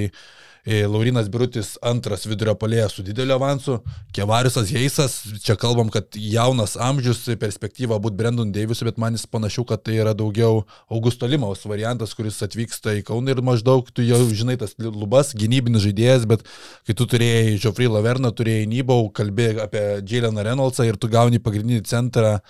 Laurinas Birutis antras vidurio polėjas su dideliu avansu, Kevarisas Heisas, čia kalbam, kad jaunas amžius, perspektyva būti Brandon Davisu, bet man jis panašu, kad tai yra daugiau Augusto Limaus variantas, kuris atvyksta į Kauną ir maždaug tu jau žinai tas lubas, gynybinis žaidėjas, bet kai tu turėjai Geoffrey Laverną, turėjai Nybau, kalbėjai apie Jaileną Reynoldsą ir tu gauni pagrindinį centrą e,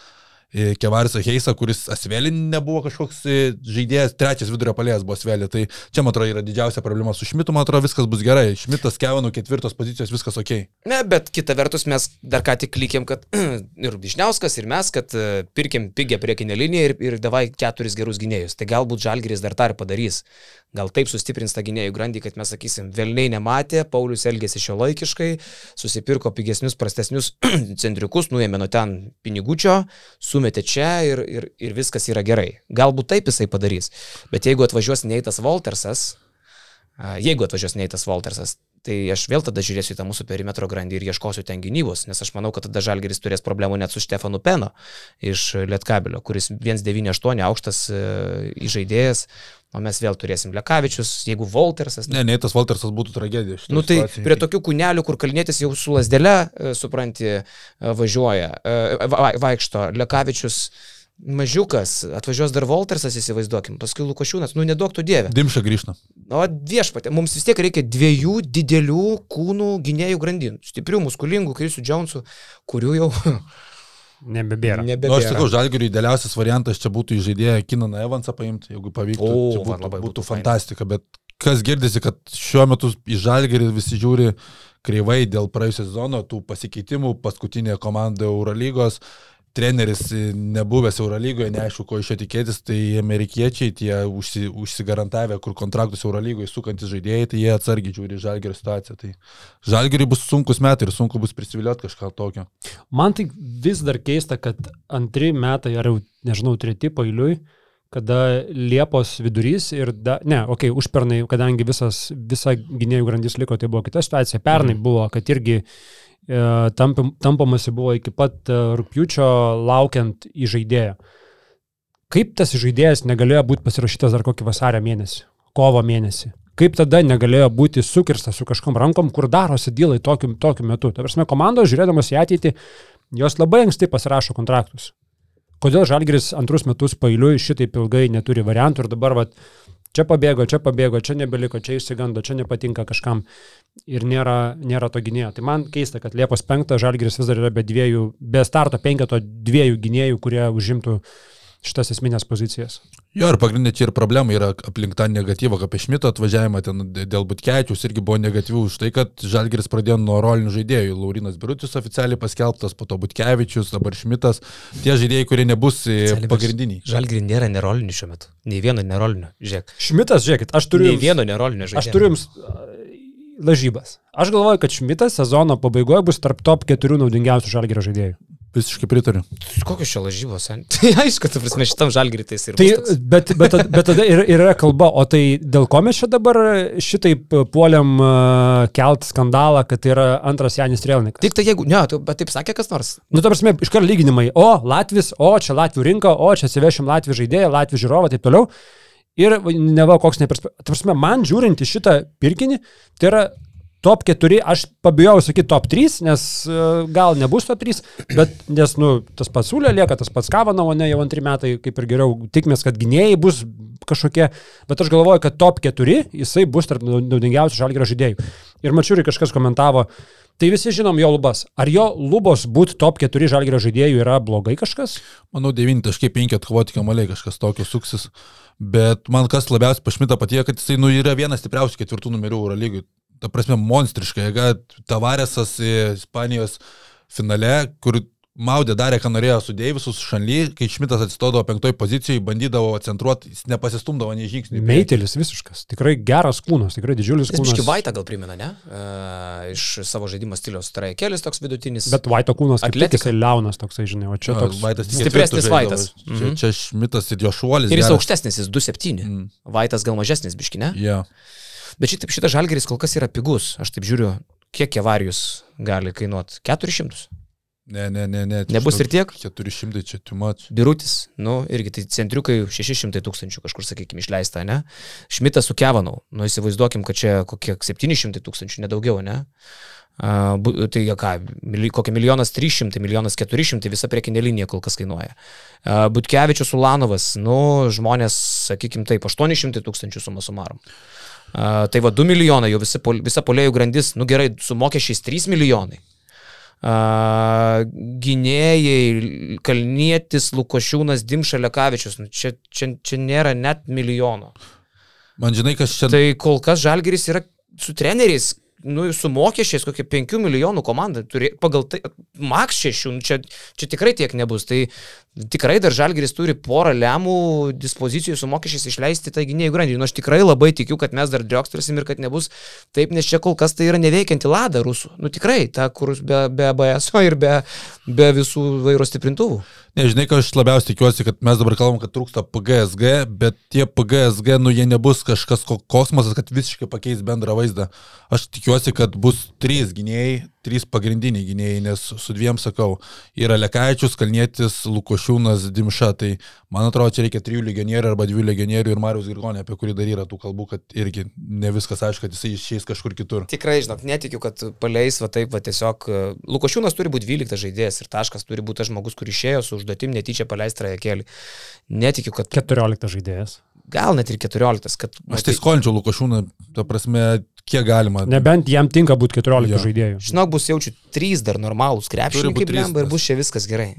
Kevarisą Heisą, kuris Asvelin nebuvo kažkoks e, žaidėjas, trečias vidurio palėjas buvo Asvelė. Tai čia, man atrodo, yra didžiausia problema su Šmitu, man atrodo, viskas bus gerai. Šmitas, Kevinų ketvirtos pozicijos, viskas ok. Ne, bet kita vertus mes dar ką tik klikėm, kad ir Višniauskas, ir mes, kad e, pirkim pigę priekinę liniją ir, ir davai keturis gerus gynėjus. Tai galbūt Žalgiris dar tą ir padarys. Gal taip sustiprins tą gynėjų grandį, kad mes sakysim, vėlniai nematė, Paulius elgėsi šio laikiškai, susipirko pigesnius, prastesnius centriukus, nuėmė nuo ten pinigučio, sumetė čia ir, ir, ir viskas yra gerai. Galbūt taip jisai padarys. Bet jeigu atvažiuos Neitas Voltersas, A, Jeigu atvažiuos Neitas Waltersas, tai aš vėl tada žiūrėsiu į tą mūsų perimetro grandį ir ieškosiu ten gynybos, nes aš manau, kad tada Žalgeris turės problemų net su Štefanu Peno iš Lietkabelio, kuris 198 aukštas e, įžaidėjas, o mes vėl turėsim Lekavičius, jeigu Waltersas. Ne, ne, tas Waltersas būtų tragedija. Nu tai situacijoj. prie tokių kūnelių, kur kalnėtis jau su lasdele, e, supranti, e, važiuoja, va- vaikšto, Lekavičius mažiukas, atvažiuos dar Waltersas, įsivaizduokim, paskui Lukošiūnas, nu nedaug tu dievė. Dimša grįžta. O viešpatė, mums vis tiek reikia dviejų didelių kūnų gynėjų grandinų. Stiprių, muskulingų, Krisų Džonsų, kurių jau Nebebėra. Nebebėra. nu, aš sakau, Žalgiriui idealiausias variantas čia būtų į žaidėją Kinaną Evansą paimti, jeigu pavyktų. O, būtų, labai būtų, būtų būtų fantastika, bet kas girdisi, kad šiuo metu į Žalgirį visi žiūri kreivai dėl praėjusio sezono, tų pasikeitimų, paskutinė komanda Eurolygos, treneris nebuvęs Eurolygoje, neaišku, ko iš jo tikėtis, tai amerikiečiai, tie užsi, užsigarantavę, kur kontraktus Eurolygoje sukantis žaidėjai, tai jie atsargiai žiūri į Žalgirio situaciją. Tai Žalgiriui bus sunkus metai ir sunku bus prisivilioti kažką tokio. Man tai vis dar keista, kad antri metai, ar jau, nežinau, treti pailiui, kada Liepos vidurys ir, da, ne, okei, okay, užpernai, kadangi visas, visa gynėjų grandis liko, tai buvo kita situacija. Pernai Mhm. buvo, kad irgi tampamasi buvo iki pat e, rūpiučio laukiant į žaidėją. Kaip tas žaidėjas negalėjo būti pasirašytas dar kokį vasario mėnesį, kovo mėnesį? Kaip tada negalėjo būti sukirstas su kažkom rankom, kur darosi dylai tokiu, tokiu metu? Ta prasme, komandos žiūrėdamas į ateitį, jos labai anksti pasirašo kontraktus. Kodėl Žalgiris antrus metus pailiui šitaip ilgai neturi variantų ir dabar vat, čia pabėgo, čia pabėgo, čia nebeliko, čia išsigando, čia nepatinka kažkam ir nėra, nėra to gynėjo. Tai man keista, kad Liepos 5 Žalgiris vis dar yra be dviejų, be starto penketo dviejų gynėjų, kurie užimtų šitas esminės pozicijas. Jo, ir pagrindinė čia ir problema yra aplink tą negatyvą, apie Šmito atvažiavimą ten dėl Butkevičius irgi buvo negatyvų už tai, kad Žalgiris pradėjo nuo rolinių žaidėjų. Laurinas Birutis oficialiai paskelbtas, po to Butkevičius, dabar Šmitas. Tie žaidėjai, kurie nebus e, Oficialiai pagrindiniai. Žalgirį nėra nerolinių šiuo metu. Nei vieno nerolinių. Žiūrėk. Šmitas, žiūrėkit, aš turiu... Nei vieno nerolinio žaidėjo. Aš turiu jums lažybas. Aš galvoju, kad Šmitas sezono pabaigoje bus tarp top 4 naudingiausių Žalgirio žaidėjų. Visiškai pritariu. Kokios čia lažybos? Tai aišku, tu prasme, šitam žalgirį tai jis ir Tai, bet, bet, bet tada ir, ir yra kalba, o tai dėl ko mes čia dabar šitaip puoliam kelt skandalą, kad tai yra antras Janis Trelnikas? Tik tai jeigu, ne, tu, bet taip sakė kas nors. Nu, ta prasme, iškart lyginimai. O, Latvis, o, čia Latvių rinka, o, čia atsivešim Latvių žaidėją, Latvių žiūrovą, taip toliau. Ir va, neva koks neperspektyvus. Prasme, man žiūrint į šitą pirkinį, tai yra top 4, aš pabijau sakyti top 3, nes uh, gal nebus top 3, bet nes, nu, tas pats Sulė lieka, tas pats Kavanovo, ne, jau antri metai, kaip ir geriau, tikimės, kad gynėjai bus kažkokie, bet aš galvoju, kad top 4 jisai bus tarp naudingiausių žalgerio žaidėjų. Ir mačiuri kažkas komentavo, tai visi žinom jo lubas. Ar jo lubos būti top 4 žalgerio žaidėjų yra blogai kažkas? Manau, 9.5 atkovoti kamaliai kažkas tokio suksis. Bet man kas labiausiai pašmita patėjo, kad jisai nu, yra vienas stipriausių ketvirtų numerių Euro lygui. Ta prasme, monstriška jėga. Tavaresas į Ispanijos finale, kur Maudė darė, ką norėjo su Deivisu, su Šanly, kai Šmitas atsistodavo penktoj pozicijoje, bandydavo centruoti, jis nepasistumdavo nei priekį. Meitelis visiškas, tikrai geras kūnas, tikrai didžiulis Jis kūnas. Vaitą gal primena, ne? Uh, iš savo žaidimo stiliaus. Tai yra kelis toks vidutinis. Bet Vaito kūnas, kaip tik Atletika. jisai liaunas toksai, žinai, o čia toks. Vaitas Stipresnis Vaitas. Čia, Mhm. čia Šmitas ir jo šuolis. ir jis geras. aukštesnis, jis 2,7. Mm. Vaitas gal mažesnis biški, ne? Bet šitaip šitas žalgeris kol kas yra pigus. Aš taip žiūriu, kiek kevarijus gali kainuoti. 400. Ne, ne, ne, ne. Nebus ir tiek? 400 čia much. Birutis, nu, irgi tai centriukai 600 tūkstančių kažkur, sakykime, išleista, ne? Šmitas su Kevanau, nu, įsivaizduokim, kad čia kokie 700 tūkstančių, nedaugiau, ne? Uh, tai ką, kokia milijonas 300, milijonas 400, visa priekinė linija kol kas kainuoja. Uh, Butkevičius Ulanovas, nu, žmonės, sakykime taip, 800 tūkstančių suma sumarom. Uh, tai va 2 milijonai, jau pol- visa polėjų grandis, nu gerai, su mokesčiais 3 milijonai. Uh, gynėjai, Kalnietis, Lukošiūnas, Dimša, Lekavičius, nu, čia, čia, čia nėra net milijono. Man žinai, kas čia... Tai kol kas Žalgeris yra su treneriais, nu, su mokesčiais kokie 5 milijonų komanda, turi, pagal tai, maks 6, nu, čia, čia tikrai tiek nebus. Tai tikrai dar Žalgeris turi porą lemų dispozicijų su mokesčiais išleisti tą gynėjų grandį. Nu, aš tikrai labai tikiu, kad mes dar driokstrasim ir kad nebus taip, nes čia kol kas tai yra neveikianti lada rusų. Nu tikrai, ta, kur be, be BSO ir be, be visų vairo stiprintuvų. Nežinai, ką aš labiausiai tikiuosi, kad mes dabar kalbam, kad trūksta PGSG, bet tie PGSG, nu jie nebus kažkas ko- kosmosas, kad visiškai pakeis bendrą vaizdą. Aš tikiuosi, kad bus trys gynėjai, trys pagrindiniai gynėjai, nes su dviem sakau, yra Lekaičius, Kalnietis, Lukošiūnas, Dimša, tai man atrodo, čia reikia trijų legionierių arba dviejų legionierių ir Marius Girgonė, apie kurį dar yra tų kalbų, kad irgi ne viskas aišku, kad jisai išeis kažkur kitur. Tikrai, žinok, netikiu, kad paleis va taip, va tiesiog. e, Lukošiūnas turi būti 12 žaidėjas ir taškas turi būti tas žmogus, kuris išėjo su užduotim netyčia paleisti trajekėlį. Netikiu, kad 14 žaidėjas. gal net ir 14, kad... Aš tai skolinčiau Lukošiūną, ta prasme, kiek galima. Nebent jam tinka būti 14 Jo. žaidėjų. Žinok, bus jaučiu trys dar normalūs krepšininkai, blemba, ir bus čia viskas gerai.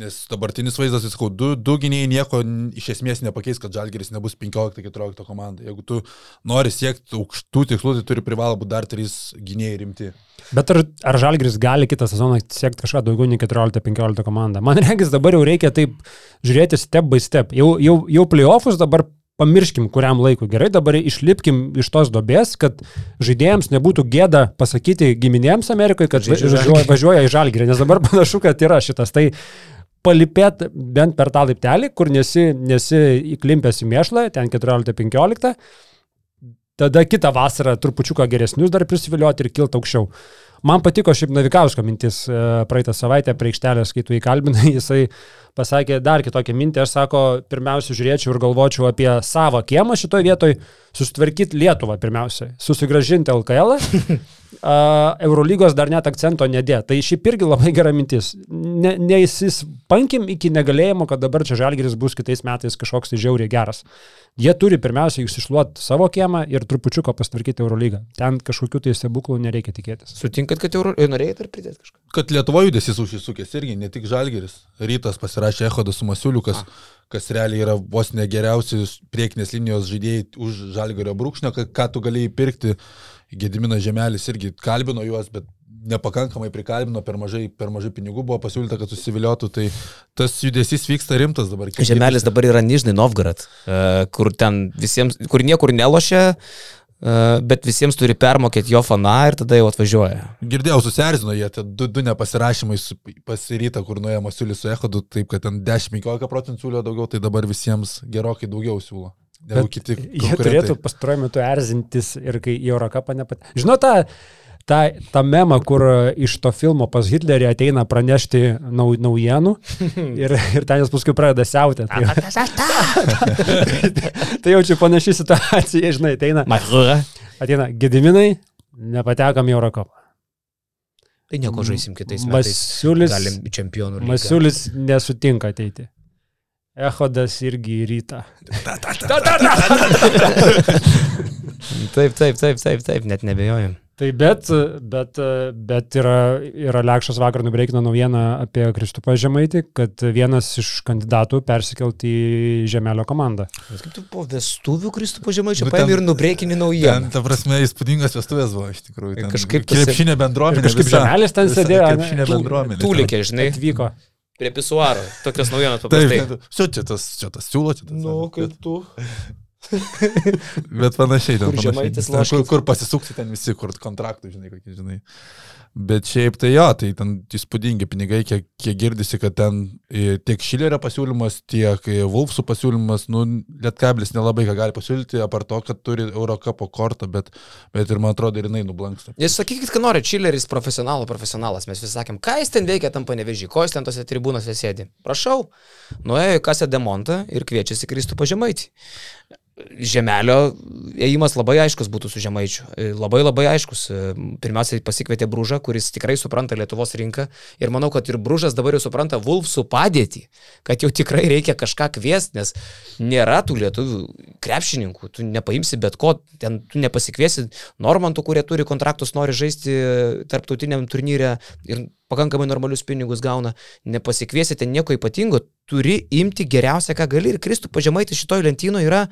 Nes dabartinis vaizdas, jis sakau, du, du gynėjai nieko iš esmės nepakeis, kad Žalgeris nebus 15-14 komanda. Jeigu tu nori siekti aukštų tikslų, tai turi privalo būti dar trys gynėjai rimti. Bet ar, ar Žalgris gali kitą sezoną siekti kažką daugiau nei 14-15 komanda? Man regis dabar jau reikia taip žiūrėti step by step. Jau, jau, jau playoffus dabar pamirškim kuriam laikui. Gerai, dabar išlipkim iš tos dobės, kad žaidėjams nebūtų gėda pasakyti giminėms Amerikoje, kad važiuoja, važiuoja į Žalgirį, nes dabar panašu, kad yra šitas. Tai palipėt bent per tą laiptelį, kur nesi, nesi įklimpęs į mėšlą, ten 14-15, tada kitą vasarą trupučiuką geresnius dar prisivilioti ir kilti aukščiau. Man patiko šiaip Navikausko mintis e, praeitą savaitę prie aikštelės, kai tu įkalbinai, jisai pasakė dar kitokią mintį, aš sako, pirmiausia žiūrėčiau ir galvočiau apie savo kiemą šitoje vietoje, susitvarkyti Lietuvą pirmiausia, susigražinti LKL, Eurolygos dar net akcento nedė. Tai šiaip irgi labai gera mintis. Ne, neįsispankim iki negalėjimo, kad dabar čia Žalgeris bus kitais metais kažkoks tai žiauriai geras. Jie turi pirmiausia išsišluoti savo kiemą ir trupučiuką pastvarkyti Eurolygą. Ten kažkokių tai stebuklų nereikia tikėtis. Sutinkat, kad Euro... norėjai dar pridėti kažką? Kad Lietuvo judesys užsisukęs irgi, ne tik Žalgeris. Rytas pasirašė Ehodas su Masiuliukas. A kas realiai yra vos negeriausias priekinės linijos žaidėjai už Žalgario brūkšnio, ką, ką tu galėjai pirkti. Gediminas Žemelis irgi kalbino juos, bet nepakankamai prikalbino, per mažai, per mažai pinigų buvo pasiūlyta, kad susiviliotų, tai tas judesys vyksta rimtas dabar. Žemelis dabar yra Nižnai Novgorod, e, kur ten visiems, kur niekur nelošia, bet visiems turi permokėti jo faną ir tada jau atvažiuoja. Girdėjau, susierzino jie, du, du nepasirašymai pasiryta, kur nuėjo Masiulis su Ehodu, taip kad ten 10-15 procentų siūlio daugiau, tai dabar visiems gerokai daugiau siūlo. Jie turėtų pastaruoju metu erzintis ir kai į Eurocapą nepat... Žinot, tą tą, tą memą, kur iš to filmo pas Hitlerį ateina pranešti nau, naujienų ir, ir ten jis paskui pradeda siautę. Tai, tai jau čia panaši situacija, žinai, ateina. Ateina Gediminai, nepatekam į Eurocapą. Tai nieko žaisim kitais metais. Masiulis, galim čempionų. Lygą. Masiulis nesutinka ateiti. Ehodas irgi į rytą. taip, taip, taip, taip, taip, net nebejoju. Tai bet, bet, bet yra, yra Lekšas vakar nubreikino naujieną apie Kristupą Žemaitį, kad vienas iš kandidatų persikelti į Žemelio komandą. Kaip tu po vestuvių Kristupą Žemaičio nu, paėmė ir nubreikini naujieną? Ten, ta prasme, įspūdingas vestuvės buvo iš tikrųjų. Ten, kažkaip krepšinė bendruomenė. Kažkaip Žemelis ten sėdėjo. Krepšinė bendruomenė. Tūlikė, žinai. Atvyko. Prie pisuaro. Tokios naujienos paprastai. Taip, čia, tas, čia tas siūlo, čia tas. Nu, kaip tu. Bet panašiai, ten, panašiai. Ten, kur, kur pasisuksi ten visi, kur kontraktų, žinai, kokie, žinai. Bet šiaip tai jo, tai ten įspūdingi pinigai, kiek, kiek girdisi, kad ten tiek Šilerio pasiūlymas, tiek Wolfsų pasiūlymas, nu, Lietkablis nelabai ką gali pasiūlyti, apart to, kad turi Eurocapo kortą, bet, bet ir man atrodo, ir jinai nublanksta. Jūs sakykit, kad nori, Šileris profesionalų profesionalas, mes vis sakėm, ką jis ten veikia tam panevežį, ko jis ten tose tribūnose sėdi. Prašau, nuėjo į kasę demontą ir kviečiasi Kristų pažemaitį. Žemelio ėjimas labai aiškus būtų su Žemaičiu. E, labai labai aiškus. E, pirmiausia, pasikvietė Brūžą, kuris tikrai supranta Lietuvos rinką. Ir manau, kad ir Brūžas dabar jau supranta Vulfsų padėtį, kad jau tikrai reikia kažką kviesti, nes nėra tų lietuvių krepšininkų. Tu nepaimsi bet ko, ten tu nepasikviesi Normantų, kurie turi kontraktus, nori žaisti tarptautiniam turnyre ir pakankamai normalius pinigus gauna. Nepasikviesite nieko ypatingo, turi imti geriausią, ką gali. Ir Kristų pažemaitį šitoj lentynoje yra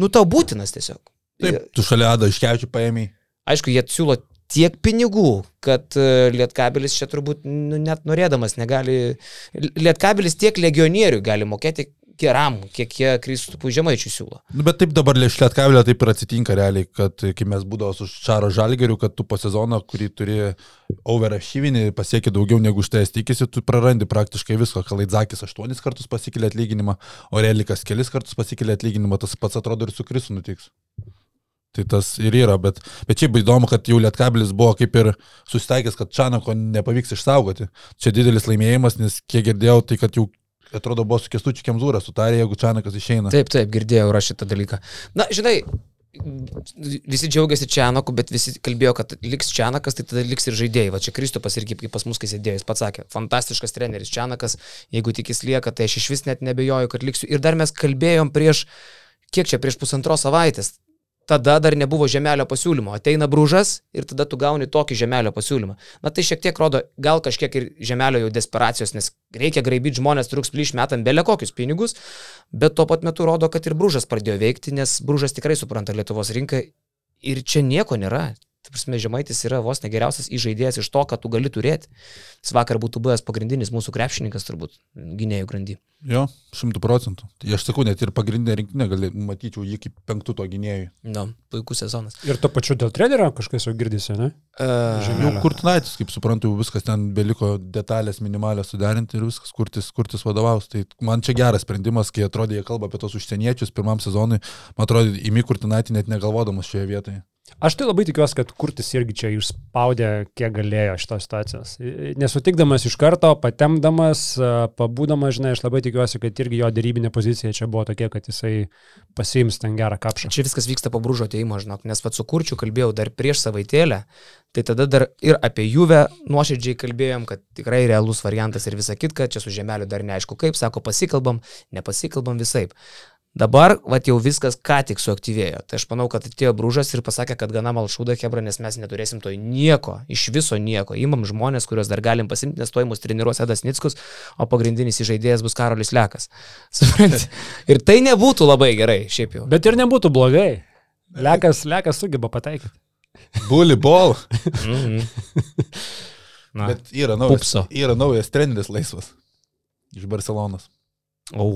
nu tau būtinas tiesiog. Taip, tu šalia Ado iškevičių paėmė. Aišku, jie siūlo tiek pinigų, kad e, Lietkabelis čia turbūt nu, net norėdamas negali. Lietkabelis tiek legionierių gali mokėti geram, kiek jie Kristupų žemaičių siūlo. Nu, bet taip dabar Lietkavelio taip ir atsitinka realiai, kad kai mes būdavo su Šaro Žalgeriu, kad tu po sezono, kurį turi overašyvinį, pasieki daugiau negu už tai tikisi, tu prarandi praktiškai visko. Kalaidzakis aštuonis kartus pasikėlė atlyginimą, Orelikas kelis kartus pasikėlė atlyginimą, tas pats atrodo ir su Krisu nutiks. Tai tas ir yra, bet, bet šiaip įdomu, kad jau Lietkabilis buvo kaip ir susitaikęs, kad Čanako nepavyks išsaugoti. Čia didelis laimėjimas, nes kiek girdėjau, tai kad jau atrodo, buvo su Kestučiu Kemzūra sutarė, jeigu Čanakas išeina. Taip, taip, girdėjau aš šitą dalyką. Na, žinai, visi džiaugiasi Čianaku, bet visi kalbėjo, kad liks Čianakas, tai tada liks ir žaidėjai. Va čia Kristupas irgi kaip pas mus, kai sėdėjo, jis pats sakė, fantastiškas treneris Čianakas, jeigu tik jis lieka, tai aš iš vis net nebejoju, kad liksiu. Ir dar mes kalbėjom prieš, kiek čia, prieš pusantros savaitės, tada dar nebuvo žemelio pasiūlymo. Ateina brūžas ir tada tu gauni tokį žemelio pasiūlymą. Na tai šiek tiek rodo, gal kažkiek ir žemelio jau desperacijos, nes reikia graibyti žmonės, truks plyš metam belė kokius pinigus, bet tuo pat metu rodo, kad ir brūžas pradėjo veikti, nes brūžas tikrai supranta Lietuvos rinką ir čia nieko nėra. Tai prasme, Žemaitis yra vos negeriausias įžaidėjas iš to, ką tu gali turėti. Jis vakar būtų buvęs pagrindinis mūsų krepšininkas turbūt, gynėjų grandy. Jo, šimtų procentų. Tai aš sakau, net ir pagrindinė rinkinė, gali matyčiau jį kaip penktų to gynėjų. Nu, puikus sezonas. Ir to pačiu dėl trenerio kažkas jau girdisi, ne? Uh, Jau. Kurtinaitis, kaip suprantu, viskas ten beliko detalės minimalios suderinti ir viskas kurtis, kurtis vadovaus. Tai man čia geras sprendimas, kai atrodė, jie kalba apie tos užsieniečius pirmam sezonui, man atrodo, įmi Kurtinaitį net negalvodamas šioje vietoje. Aš tai labai tikiuosi, kad Kurtis irgi čia išspaudė, kiek galėjo šitos situacijos. Nesutikdamas iš karto, patemdamas, pabūdamas, žinai, aš labai tikiuosi, kad irgi jo dėrybinė pozicija čia buvo tokia, kad jisai pasiims ten gerą kapšą. Čia viskas vyksta po brūžo ateimo, žinok, nes pats su kurčiu kalbėjau dar prieš savaitėlę, tai tada dar ir apie Juve nuoširdžiai kalbėjom, kad tikrai realus variantas ir visa kitka, čia su žemeliu dar neaišku kaip, sako pasikalbam, nepasikalbam visaip. Dabar, va, jau viskas ką tik suaktyvėjo. Tai aš manau, kad atėjo brūžas ir pasakė, kad gana malšūda Hebra, nes mes neturėsim to nieko, iš viso nieko. Įmam žmonės, kuriuos dar galim pasimti, nes to įmus treniruos Edas Nickus, o pagrindinis įžaidėjas bus Karolis Lekas. Supranti? Ir tai nebūtų labai gerai, šiaip jau. Bet ir nebūtų blogai. Lekas, lekas sugeba pataikyti. Bully ball. Mhm. Na. Bet yra naujas, Pupso. yra naujas treneris laisvas. Iš Barcelonas. O.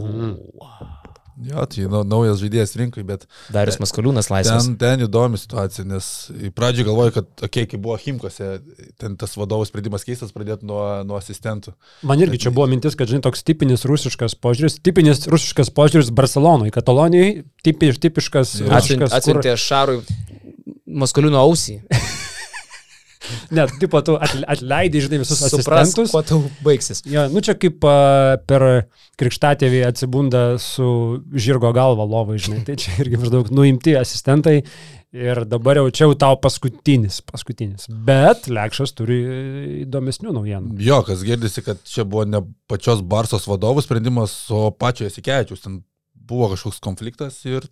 Jo, tai nau- naujas žaidėjas rinkai, bet Darius Maskaliūnas laisvas. ten, ten įdomi situacija, nes į pradžią galvoju, kad, okei, okay, kai buvo Himkose, ten tas vadovų sprendimas keistas pradėti nuo, nuo asistentų. Man irgi čia buvo mintis, kad, žinai, toks tipinis rusiškas požiūris, tipinis rusiškas požiūris Barcelonai, Katalonijai, tipi, tipiškas rusiškas. kur- Atsiuntė Šarui Maskaliūno ausį. Net, tipo, tu atle- atleidai, žinai, visus Supras, asistentus. kuo tau baigsis. Jo, nu čia kaip a, per krikštatėvį atsibunda su žirgo galva lovai, žinai, tai čia irgi maždaug nuimti asistentai ir dabar jau čia jau tau paskutinis, paskutinis. Bet Lekšas turi įdomesnių naujienų. Jo, kas girdisi, kad čia buvo ne pačios Barsos vadovų sprendimas, o pačio Esikevičius. Ten buvo kažkoks konfliktas ir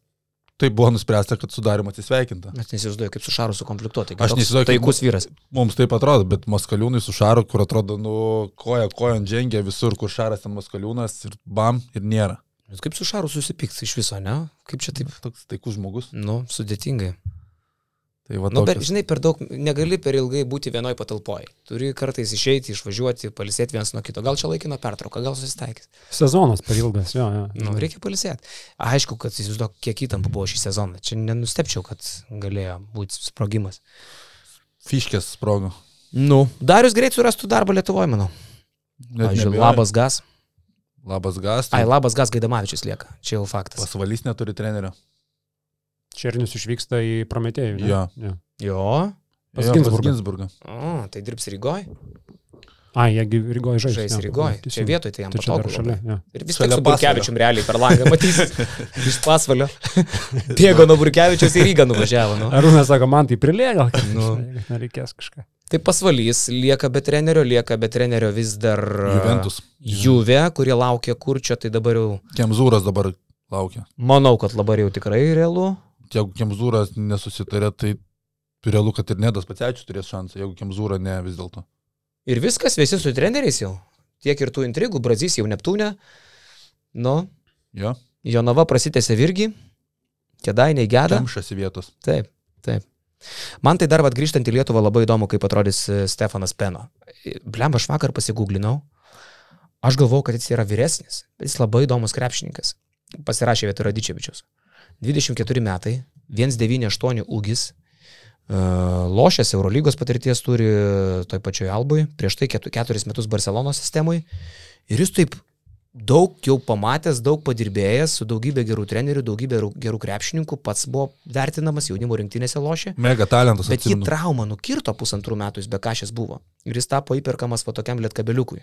tai buvo nuspręsta, kad sudarimo atsisveikinta. Aš nesizduoju, kaip su Šaru sukonfliktuoti. Aš neįsivaizduoju, Taikus vyras. Mums taip atrodo, bet Maskaliūnai su Šaru, kur atrodo, nu, koja kojon žengia visur, kur Šaras ten Maskaliūnas ir bam, ir nėra. Kaip su Šaru susipyks iš viso, ne? Kaip čia taip? Toks taikus žmogus. Nu, sudėtingai. Tai va, Nu, per, žinai, per daug negali per ilgai būti vienoj patalpoje. Turi kartais išeiti, išvažiuoti, palisėti vienas nuo kito. Gal čia laikino pertrauka, gal susitaikys. Sezonas per ilgas, jo, jo. Nu, reikia palisėti. Aišku, kad įsivaizduok, kiek įtampų buvo šį sezoną. Čia nenustepčiau, kad galėjo būti sprogimas. Fiškės sprogo. Nu, Darius greit surastų darbą Lietuvoje, manau. Pavyzdžiui, labas gas. Labas gas. Ai, Tai labas gas Gaidamavičius lieka. Čia jau faktas. pasvalys neturi trenerio. Černius išvyksta į Prometėjų. ne? Jo. jo. Jo. Pas Jo, Ginzburgą. Ginsburgą. O, tai dirbs Rygoj. Ai, jiegi Rygoje žais. Žais jo. Rygoj. Teisingai. Čia vietoj, tai jam Tai patogu. šalia. Jo. Ir vis tiek su. Burkevičium realiai per langą matysis. Iš pasvalio. Bėgo nuo Burkevičiaus į Rygą nuvažiavo. Nu. Arūnas sako, man tai prilėga, kad Nu. nu. nereikės kažką. Tai pasvalys lieka be trenerio, lieka be trenerio vis dar Juventus. Juve, kurie laukia kurčio, tai dabar jau Kemzūras dabar laukia. manau, kad dabar jau tikrai realu. Jeigu Kemzūras nesusitarė, tai realu, kad ir Nedas Pacevičius turės šansą, jeigu Kemzūra ne vis dėlto. Ir viskas, visi su treneriais jau. Tiek ir tų intrigų, Brazys jau Neptūne. Nu, Jo, Jonava prasitėsi irgi. Kėdainiai geda. kemšasi vietos. Taip, taip. Man tai dar vad grįžtant į Lietuvą labai įdomu, kaip atrodys e, Stefanas Peno. Blem, aš vakar pasigūglinau. Aš galvojau, kad jis yra vyresnis, bet jis labai įdomus krepšininkas. Pasirašė vietoj Radičevičius. 24 metai, 198 ūgis, e, lošęs Eurolygos patirties turi toj pačioj Albui, prieš tai 4 metus Barcelonos sistemui. Ir jis taip daug jau pamatęs, daug padirbėjęs, su daugybė gerų trenerių, daugybė gerų- krepšininkų, pats buvo vertinamas, jaunimo rinktinėse lošė. Mega talentas. Bet jį atsimenu. traumą nukirto pusantrų metų, jis be kažės buvo. Ir jis tapo įperkamas va tokiam lietkabeliukui.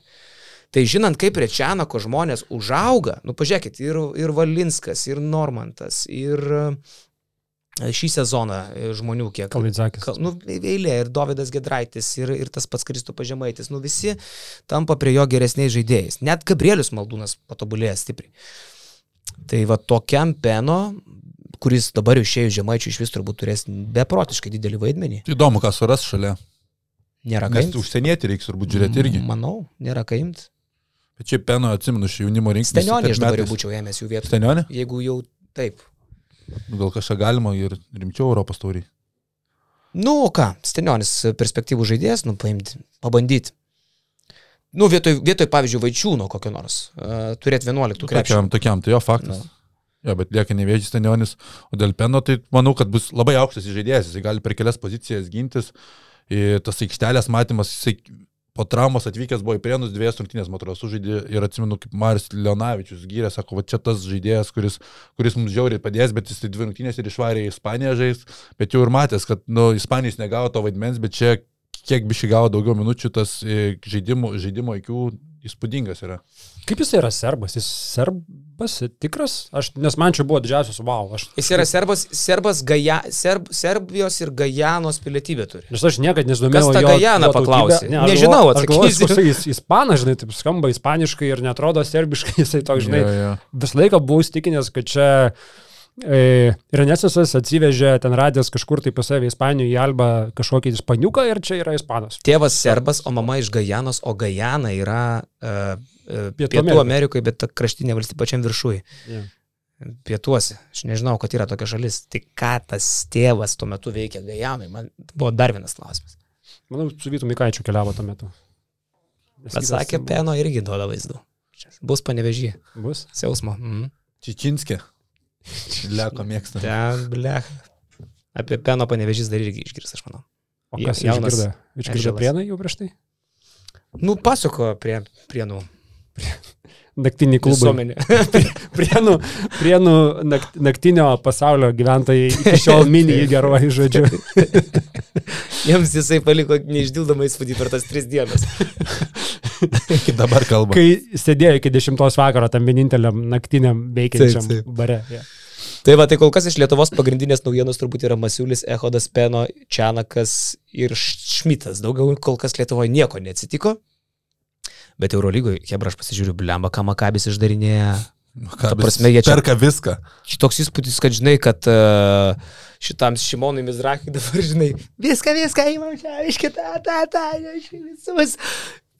Tai žinant, kaip prie Čianako žmonės užauga, nu pažiūrėkit, ir, ir Valinskas, ir Normantas, ir e, šį sezoną e, žmonių kiek. Kalidzakis. Kal- Nu, eilė, ir Davidas Gedraitis, ir, ir tas pats Kristų Pažemaitis, nu visi tampa prie jo geresniais žaidėjais. Net Gabrielius Maldūnas patobulėja stipriai. Tai va tokiam peno, kuris dabar jau išėjus žemaičių iš vis turbūt turės beprotiškai didelį vaidmenį. Įdomu, ką suras šalia. Nėra Nes kaip. užsienietį reiks turbūt žiūrėti irgi. Manau, nėra kaip. Bet čia peno atsimenu iš jaunimo rinktis. Stenionį aš dabar jau būčiau ėmęs jų vietą. Stenionį? Jeigu jau taip. Gal kažką galima ir rimčiau Europos tauriai. Nu, ką, Stenionis perspektyvų žaidėjas, nu, paimti, pabandyti. Nu, vietoj, vietoj pavyzdžiui, Vaičiūno kokio nors, uh, turėti 11 krepšį. Tokiam, tokiam, tai jo faktas. Nu. Jo, bet lieka nevėžys Stanionis, o dėl Peno tai manau, kad bus labai aukštas žaidėjas, jis gali per kelias pozicijas gintis, ir tas aikštelės matymas, jisai po traumos atvykęs buvo į Prienus dviejas rungtynės, man atrodo, sužaidė ir atsimenu, kaip Maris Leonavičius gyrė, sako, va čia tas žaidėjas, kuris, kuris mums žiauriai padės, bet jis tai dvi rungtynės ir išvarė į Ispaniją žais, bet jau ir matęs, kad, nu, Ispanijos negavo to vaidmens, bet čia kiek bišį gavo daugiau minučių, tas e, žaidimo, žaidimo IQ įspūdingas yra. Kaip jis yra serbas? Jis serbas tikras? Aš, nes man čia buvo didžiausias wow. Aš, Jis yra serbas, serbas Gaja, serb, Serbijos ir Gajanos pilietybė turi. Nes aš niekada nesidomėjau. Kas jo tautybę. paklausė? Ne, aš Nežinau, atsakysiu. Jis ispanas, žinai, taip skamba ispaniškai ir netrodo serbiškai, jisai toks, žinai. Jo, jo. Visą laiką buvau įstikinęs, kad čia e, Renesasas atsivežė ten radęs kažkur tai pas save Ispanijoje į Albą kažkokį ispaniuką ir čia yra ispanas. Tėvas serbas, o mama iš Gajanos, o Gajana yra uh, uh, Pietų Pietų, Pietų Amerikoj. Amerikoje, bet ta kraštinė valstybė pačiam viršui. Yeah. Pietuose. Aš nežinau, kad yra tokia šalis. Tai ką tas tėvas tuo metu veikia Gajanai, man buvo dar vienas klausimas. Manau, su Vytu Mikaičiu keliavo tuo metu. Nes Bet sakė, Peno irgi duoda vaizdų. Bus panevežį. Bus. Siausmo. Mhm. Čičinskė. Leko mėgsta. Ten, blech. Apie Peno panevežys dar irgi išgirs, aš manau. O kas jaunas išgirdo? Išgirdo prienai jau prieš tai? Nu, pasako prie, prie Naktiniai klubai. Visuomenė. Prienų, prienų nakt, naktinio pasaulio gyventojai iki šiol mini į gerojį žodžiu. Jiems jisai paliko neišdildomą įspūdį per tas tris dienas. Iki dabar kalba. Kai sėdėjo iki 10 vakaro tam vieninteliam naktiniam veikiančiam Taip, taip. bare. Ja. Tai va, tai kol kas iš Lietuvos pagrindinės naujienos turbūt yra Masiulis, Ehodas, Peno, Čianakas ir Šmitas. Daugiau kol kas Lietuvoje nieko neatsitiko. Bet Eurolygoje, Hebra, aš pasižiūriu, blemba, ką Makabis išdarinėja. Ką, prasme, jie čia- perka viską. Toks įspūdis, kad žinai, kad uh, šitam Šimonui Mizrakai dabar, žinai, viską, viską įmam čia, iš kitą, tą, tą, iš visus.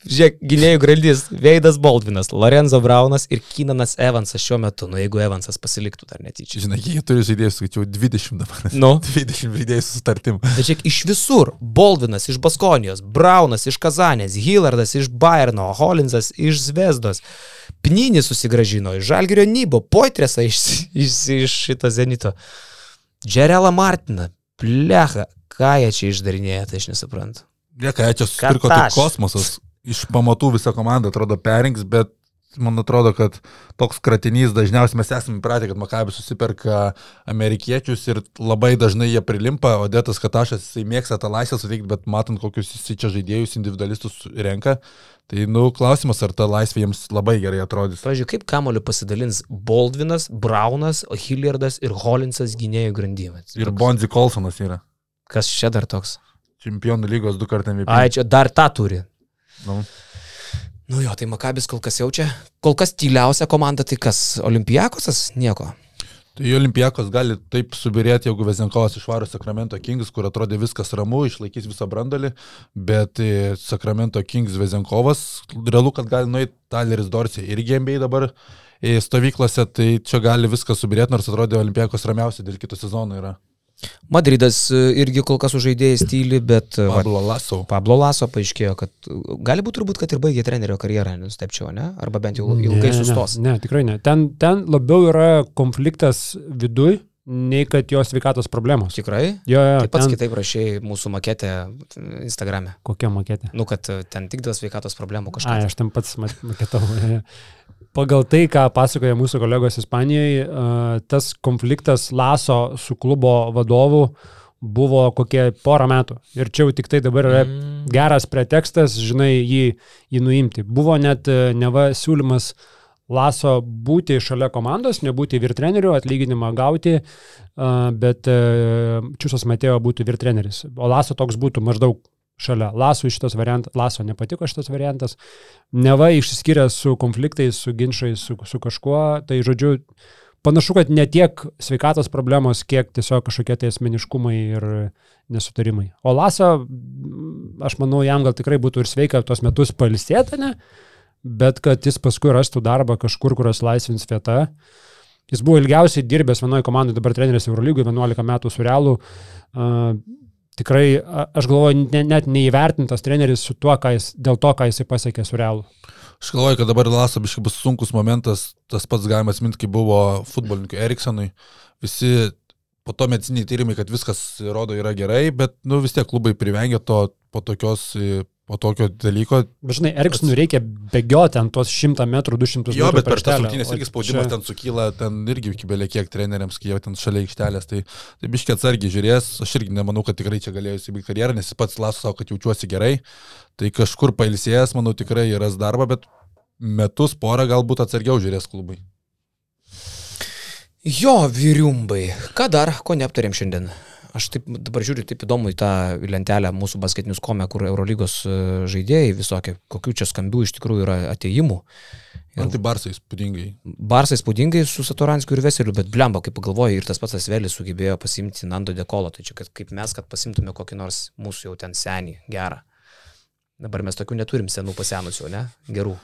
Žiūrėk, gynėjų grandis, Veidas Baldvinas, Lorenzo Braunas ir Kinanas Evansas šiuo metu, nu jeigu Evansas pasiliktų dar netyčia. Žinai, jie turi žaidėjus, skaičiau 20 dabar. Nu. 20 žaidėjų su sutartim. Bet žiūrėk, iš visur. Baldvinas iš Baskonijos, Braunas iš Kazanės, Hillardas iš Bayerno, Holinsas iš Zvezdos, Pnynis susigražino iš Žalgirio Nybo, Poitresą iš, iš, iš šito Zenito, Džerelą Martiną, Plecha, ką jie čia išdarinėja, tai aš nesuprantu. Lieka, jie čia susipirko Kataš. kosmosas. Iš pamatų visą komandą atrodo perinks, bet man atrodo, kad toks kratinys dažniausiai mes esame įpratę, kad Makabis susiperka amerikiečius ir labai dažnai jie prilimpa, o Dėtas Katašas jisai mėgsta tą laisvę suteikti, bet matant, kokius jisai čia žaidėjus, individualistus renka, tai, nu, klausimas, ar ta laisvė jiems labai gerai atrodys. Pavyzdžiui, kaip kamoliu pasidalins Baldvinas, Braunas, Hillardas ir Holinsas gynėjų grandymės. Ir Bonzi Kolsonas yra. Kas čia dar toks? Čempionų lygos du kartą MVP. Ai, čia dar tą turi. Nu, Nu jo, tai Makabis kol kas jaučia. Kol kas tyliausia komanda, tai kas? Olimpijakosas? Nieko. Tai Olimpijakos gali taip subirėti, jeigu Vezenkovas išvaro Sacramento Kings, kur atrodė viskas ramu, išlaikys visą brandolį, bet e, Sacramento Kings Vezenkovas, realu, kad gali nueiti Taleris Dorsey irgi MBA dabar e, stovyklose, tai čia gali viskas subirėti, nors atrodė Olimpijakos ramiausiai dėl kito sezono yra. Madridas e, irgi kol kas sužaidėjai tyli, bet e, Pablo Laso. Pablo Laso paaiškėjo, kad e, gali būti turbūt, kad ir baigė trenerio karjerą, nustepčiau, ne? Arba bent jau ilgai Ne, sustos. Ne, ne, tikrai ne. Ten, ten labiau yra konfliktas viduj, nei kad jo sveikatos problemos. Tikrai? Jo, jo, Taip pats ten- kitaip rašėjai mūsų maketę Instagrame. Kokia maketė? Nu, kad e, ten tik dėl sveikatos problemų Ai, kažką. aš ten pats maketau. Pagal tai, ką pasakoja mūsų kolegos Ispanijoje, tas konfliktas Laso su klubo vadovu buvo kokie porą metų. Ir čia jau tik tai dabar yra Mm. geras pretekstas, žinai, jį, jį nuimti. Buvo net e, neva siūlymas Laso būti šalia komandos, nebūti virtreneriu, atlyginimą gauti, bet e, Čiusas Matėjo būtų virtreneris. O Laso toks būtų maždaug šalia. Lasui šitas variantas, Laso nepatiko šitas variantas. Neva išsiskyrė su konfliktais, su ginčiais, su, su kažkuo. Tai žodžiu, panašu, kad ne tiek sveikatos problemos, kiek tiesiog kažkokie tai asmeniškumai ir nesutarimai. O Laso, aš manau, jam gal tikrai būtų ir sveika tos metus palsėti, ne? Bet kad jis paskui rastų darbą kažkur, kurios laisvins vieta. Jis buvo ilgiausiai dirbęs vienoje komandoje, dabar treneris Eurolygoje, 11 metų su Realu. Uh, tikrai, aš galvoju, ne, net neįvertintas treneris su tuo, jis, dėl to, ką jisai pasiekė su realu. Aš galvoju, kad dabar Laso biškai bus sunkus momentas, tas pats galima atminti, kai buvo futbolininkui Eriksonui. Visi po to mediciniai tyrimai, kad viskas rodo yra gerai, bet nu, vis tiek klubai privengia to po, tokios, po tokio dalyko. Bet žinai, Eriksonui reikia bėgioti ant tos 100 metrų, 200 Jo, metrų. bet per tas rungtynės irgi spaudimas čia- ten sukyla, ten irgi iki belė kiek treneriams, kai jie ten šalia aikštelės. Tai, tai biškiai atsargiai žiūrės, aš irgi nemanau, kad tikrai čia galėjo įsibaigti karjerą, nes jis pats laso savo, kad jaučiuosi gerai. Tai kažkur pailsėjęs, manau, tikrai yra darbą, bet metus porą galbūt atsargiau žiūrės klubai. Jo, vyriumbai. Ką dar, ko neaptarėm šiandien? Aš taip dabar žiūriu, taip įdomu į tą lentelę mūsų basketinius komę, kur Eurolygos e, žaidėjai visokie, kokių čia skambių iš tikrųjų yra ateimų. Man tai barsai spūdingai. Barsai spūdingai su Satoranskiu ir Veseliu, bet blemba, kaip pagalvoju, ir tas pats Asvelis sugebėjo pasimti Nando Dekolo, tai čia kad, kaip mes, kad pasimtume kokį nors mūsų jau ten senį, gerą. Dabar mes tokių neturim senų pasenusių, ne? Gerų.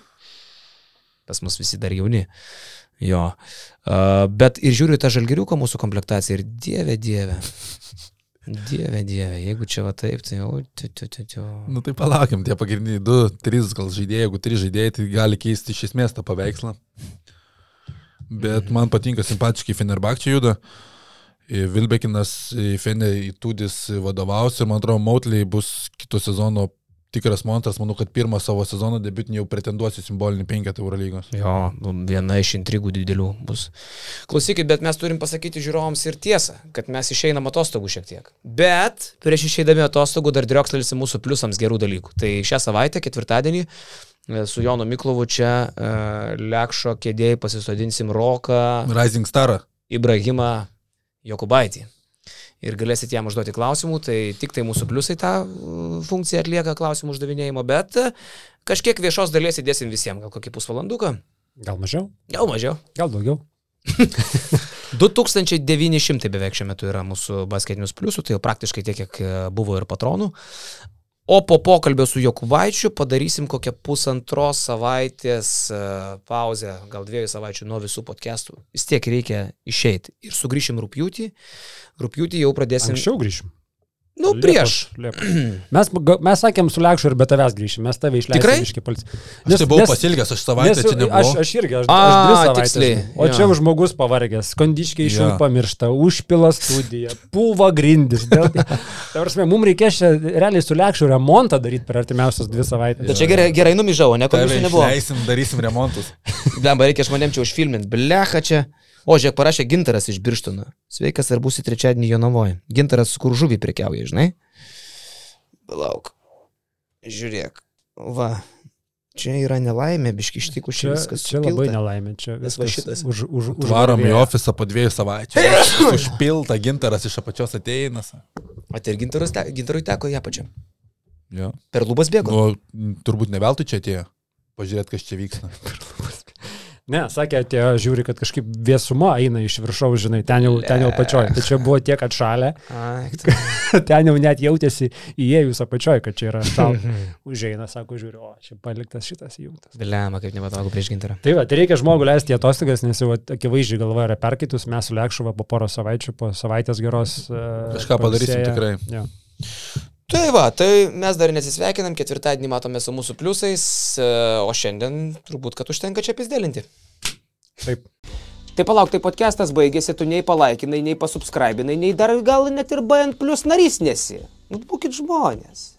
Pas mus visi dar jauni. Jo. Uh, bet ir žiūriu tą žalgeriuką mūsų komplektaciją ir dieve, dieve. Dieve, dieve, jeigu čia va taip, tai jau... Tiu, tiu, tiu, tiu. Nu tai palaukim, tie pagrindiniai 2-3 gal žaidėjai, jeigu 3 žaidėjai, tai gali keisti iš esmės tą paveikslą. Bet man patinka simpatiškai Fenerbakčiai juda. Vilbekinas, į Fene, į Tudis vadovaus ir man atrodo, Mautliai bus kito sezono tikras monstras. Manau, kad pirmą savo sezono debiutinį jau pretenduosiu simbolinį penketą Eurolygos. Jo, nu, viena iš intrigų didelių bus. Klausykit, bet mes turim pasakyti žiūrovams ir tiesą, kad mes išeinam atostogų šiek tiek. Bet prieš išeidami atostogų dar driokslelis mūsų pliusams gerų dalykų. Tai šią savaitę, ketvirtadienį, e, su Jonu Miklovu čia uh, Lekšo kėdėjai pasisodinsim Roką Rising Star. Ibrahimą Jokubaitį. Ir galėsit jam užduoti klausimų, tai tik tai mūsų pliusai tą uh, funkciją atlieka klausimų uždavinėjimo, bet uh, kažkiek viešos dalies įdėsim visiems, gal kokį pusvalanduką, Gal mažiau, gal mažiau. gal daugiau. 2900 beveik šiuo metu yra mūsų basketinius pliusų, tai jau praktiškai tiek, kiek e, buvo ir patronų. O po pokalbio su Jokubaičiu padarysim kokią pusantros savaitės e, pauzę, gal dviejų savaičių nuo visų podcastų. Vis tiek reikia išeiti. Ir sugrįšim rūpjūtį. Rūpjūtį jau pradėsim. Anksčiau grįšim. Nu, prieš. Liepos, Liepos. Mes, mes sakėm su Lekšu ir be tavęs grįšim, mes tave išleisime. Tikrai? Iški palci. Aš tai buvau pasiilgęs, aš savaitę čia aš, nebuvau. aš irgi, aš, A, aš dvi savaitės. tiksliai. O čia jau žmogus pavargęs, kondiškiai iš jų Jo. pamiršta, užpila studiją, pūva grindis. Dėl... Tai prasme, mums reikės čia realiai su Lekšu remontą daryti per artimiausias dvi savaitės. Bet čia gerai, gerai numižau, ne komisijų nebuvo. išleisim, darysim remontus. Blemba, reikia žmonėm čia užfilminti. Blecha čia. O, žiūrėk, parašė Gintaras iš Birštono. Sveikas, ar būsi trečiadienį Jonavoje. Gintaras, kur žuvį prekiauja, žinai? Palauk. Žiūrėk. Va. Čia yra nelaimė, biški ištikų čia Čia, viskas. čia labai supilta. nelaimė. Čia Nes va viskas šitas. Už, už, už Varom į ofisą po dviejų savaičių. Užpilta gintaras iš apačios ateinas. O tai ir gintaras te, gintarui teko ją pačią. Jo. Per lubas bėgo. Nu, turbūt ne veltui čia atėjo. Pažiūrėt, kas čia vyksta. Ne, sakė, atėjo, žiūri, kad kažkaip viesuma eina iš viršaus, žinai, ten jau, ten jau pačioj. Tai čia buvo tiek atšalę, Ai, tai- ten jau net jautėsi įėjus apačioj, kad čia yra šalta. Užeina, sako, žiūri, o čia paliktas šitas įjungtas. Blema, kaip nepatogu prieš gintarą. Tai va, tai reikia žmogų leisti į atostogas, nes jau akivaizdžiai galva yra perkaitus, mes su Lekšuva po poro savaičių, po savaitės geros. Uh, Kažką padarysim tikrai. Ja. Tai va, tai mes dar nesisveikinam, ketvirtadienį matome su mūsų pliusais, e, o šiandien turbūt, kad užtenka čia pizdėlinti. Taip. Tai palauk, tai podcastas baigėsi, tu nei palaikinai, nei pasubscribinai, nei dar gal net ir BN plus narys nesi. Nu, būkit žmonės.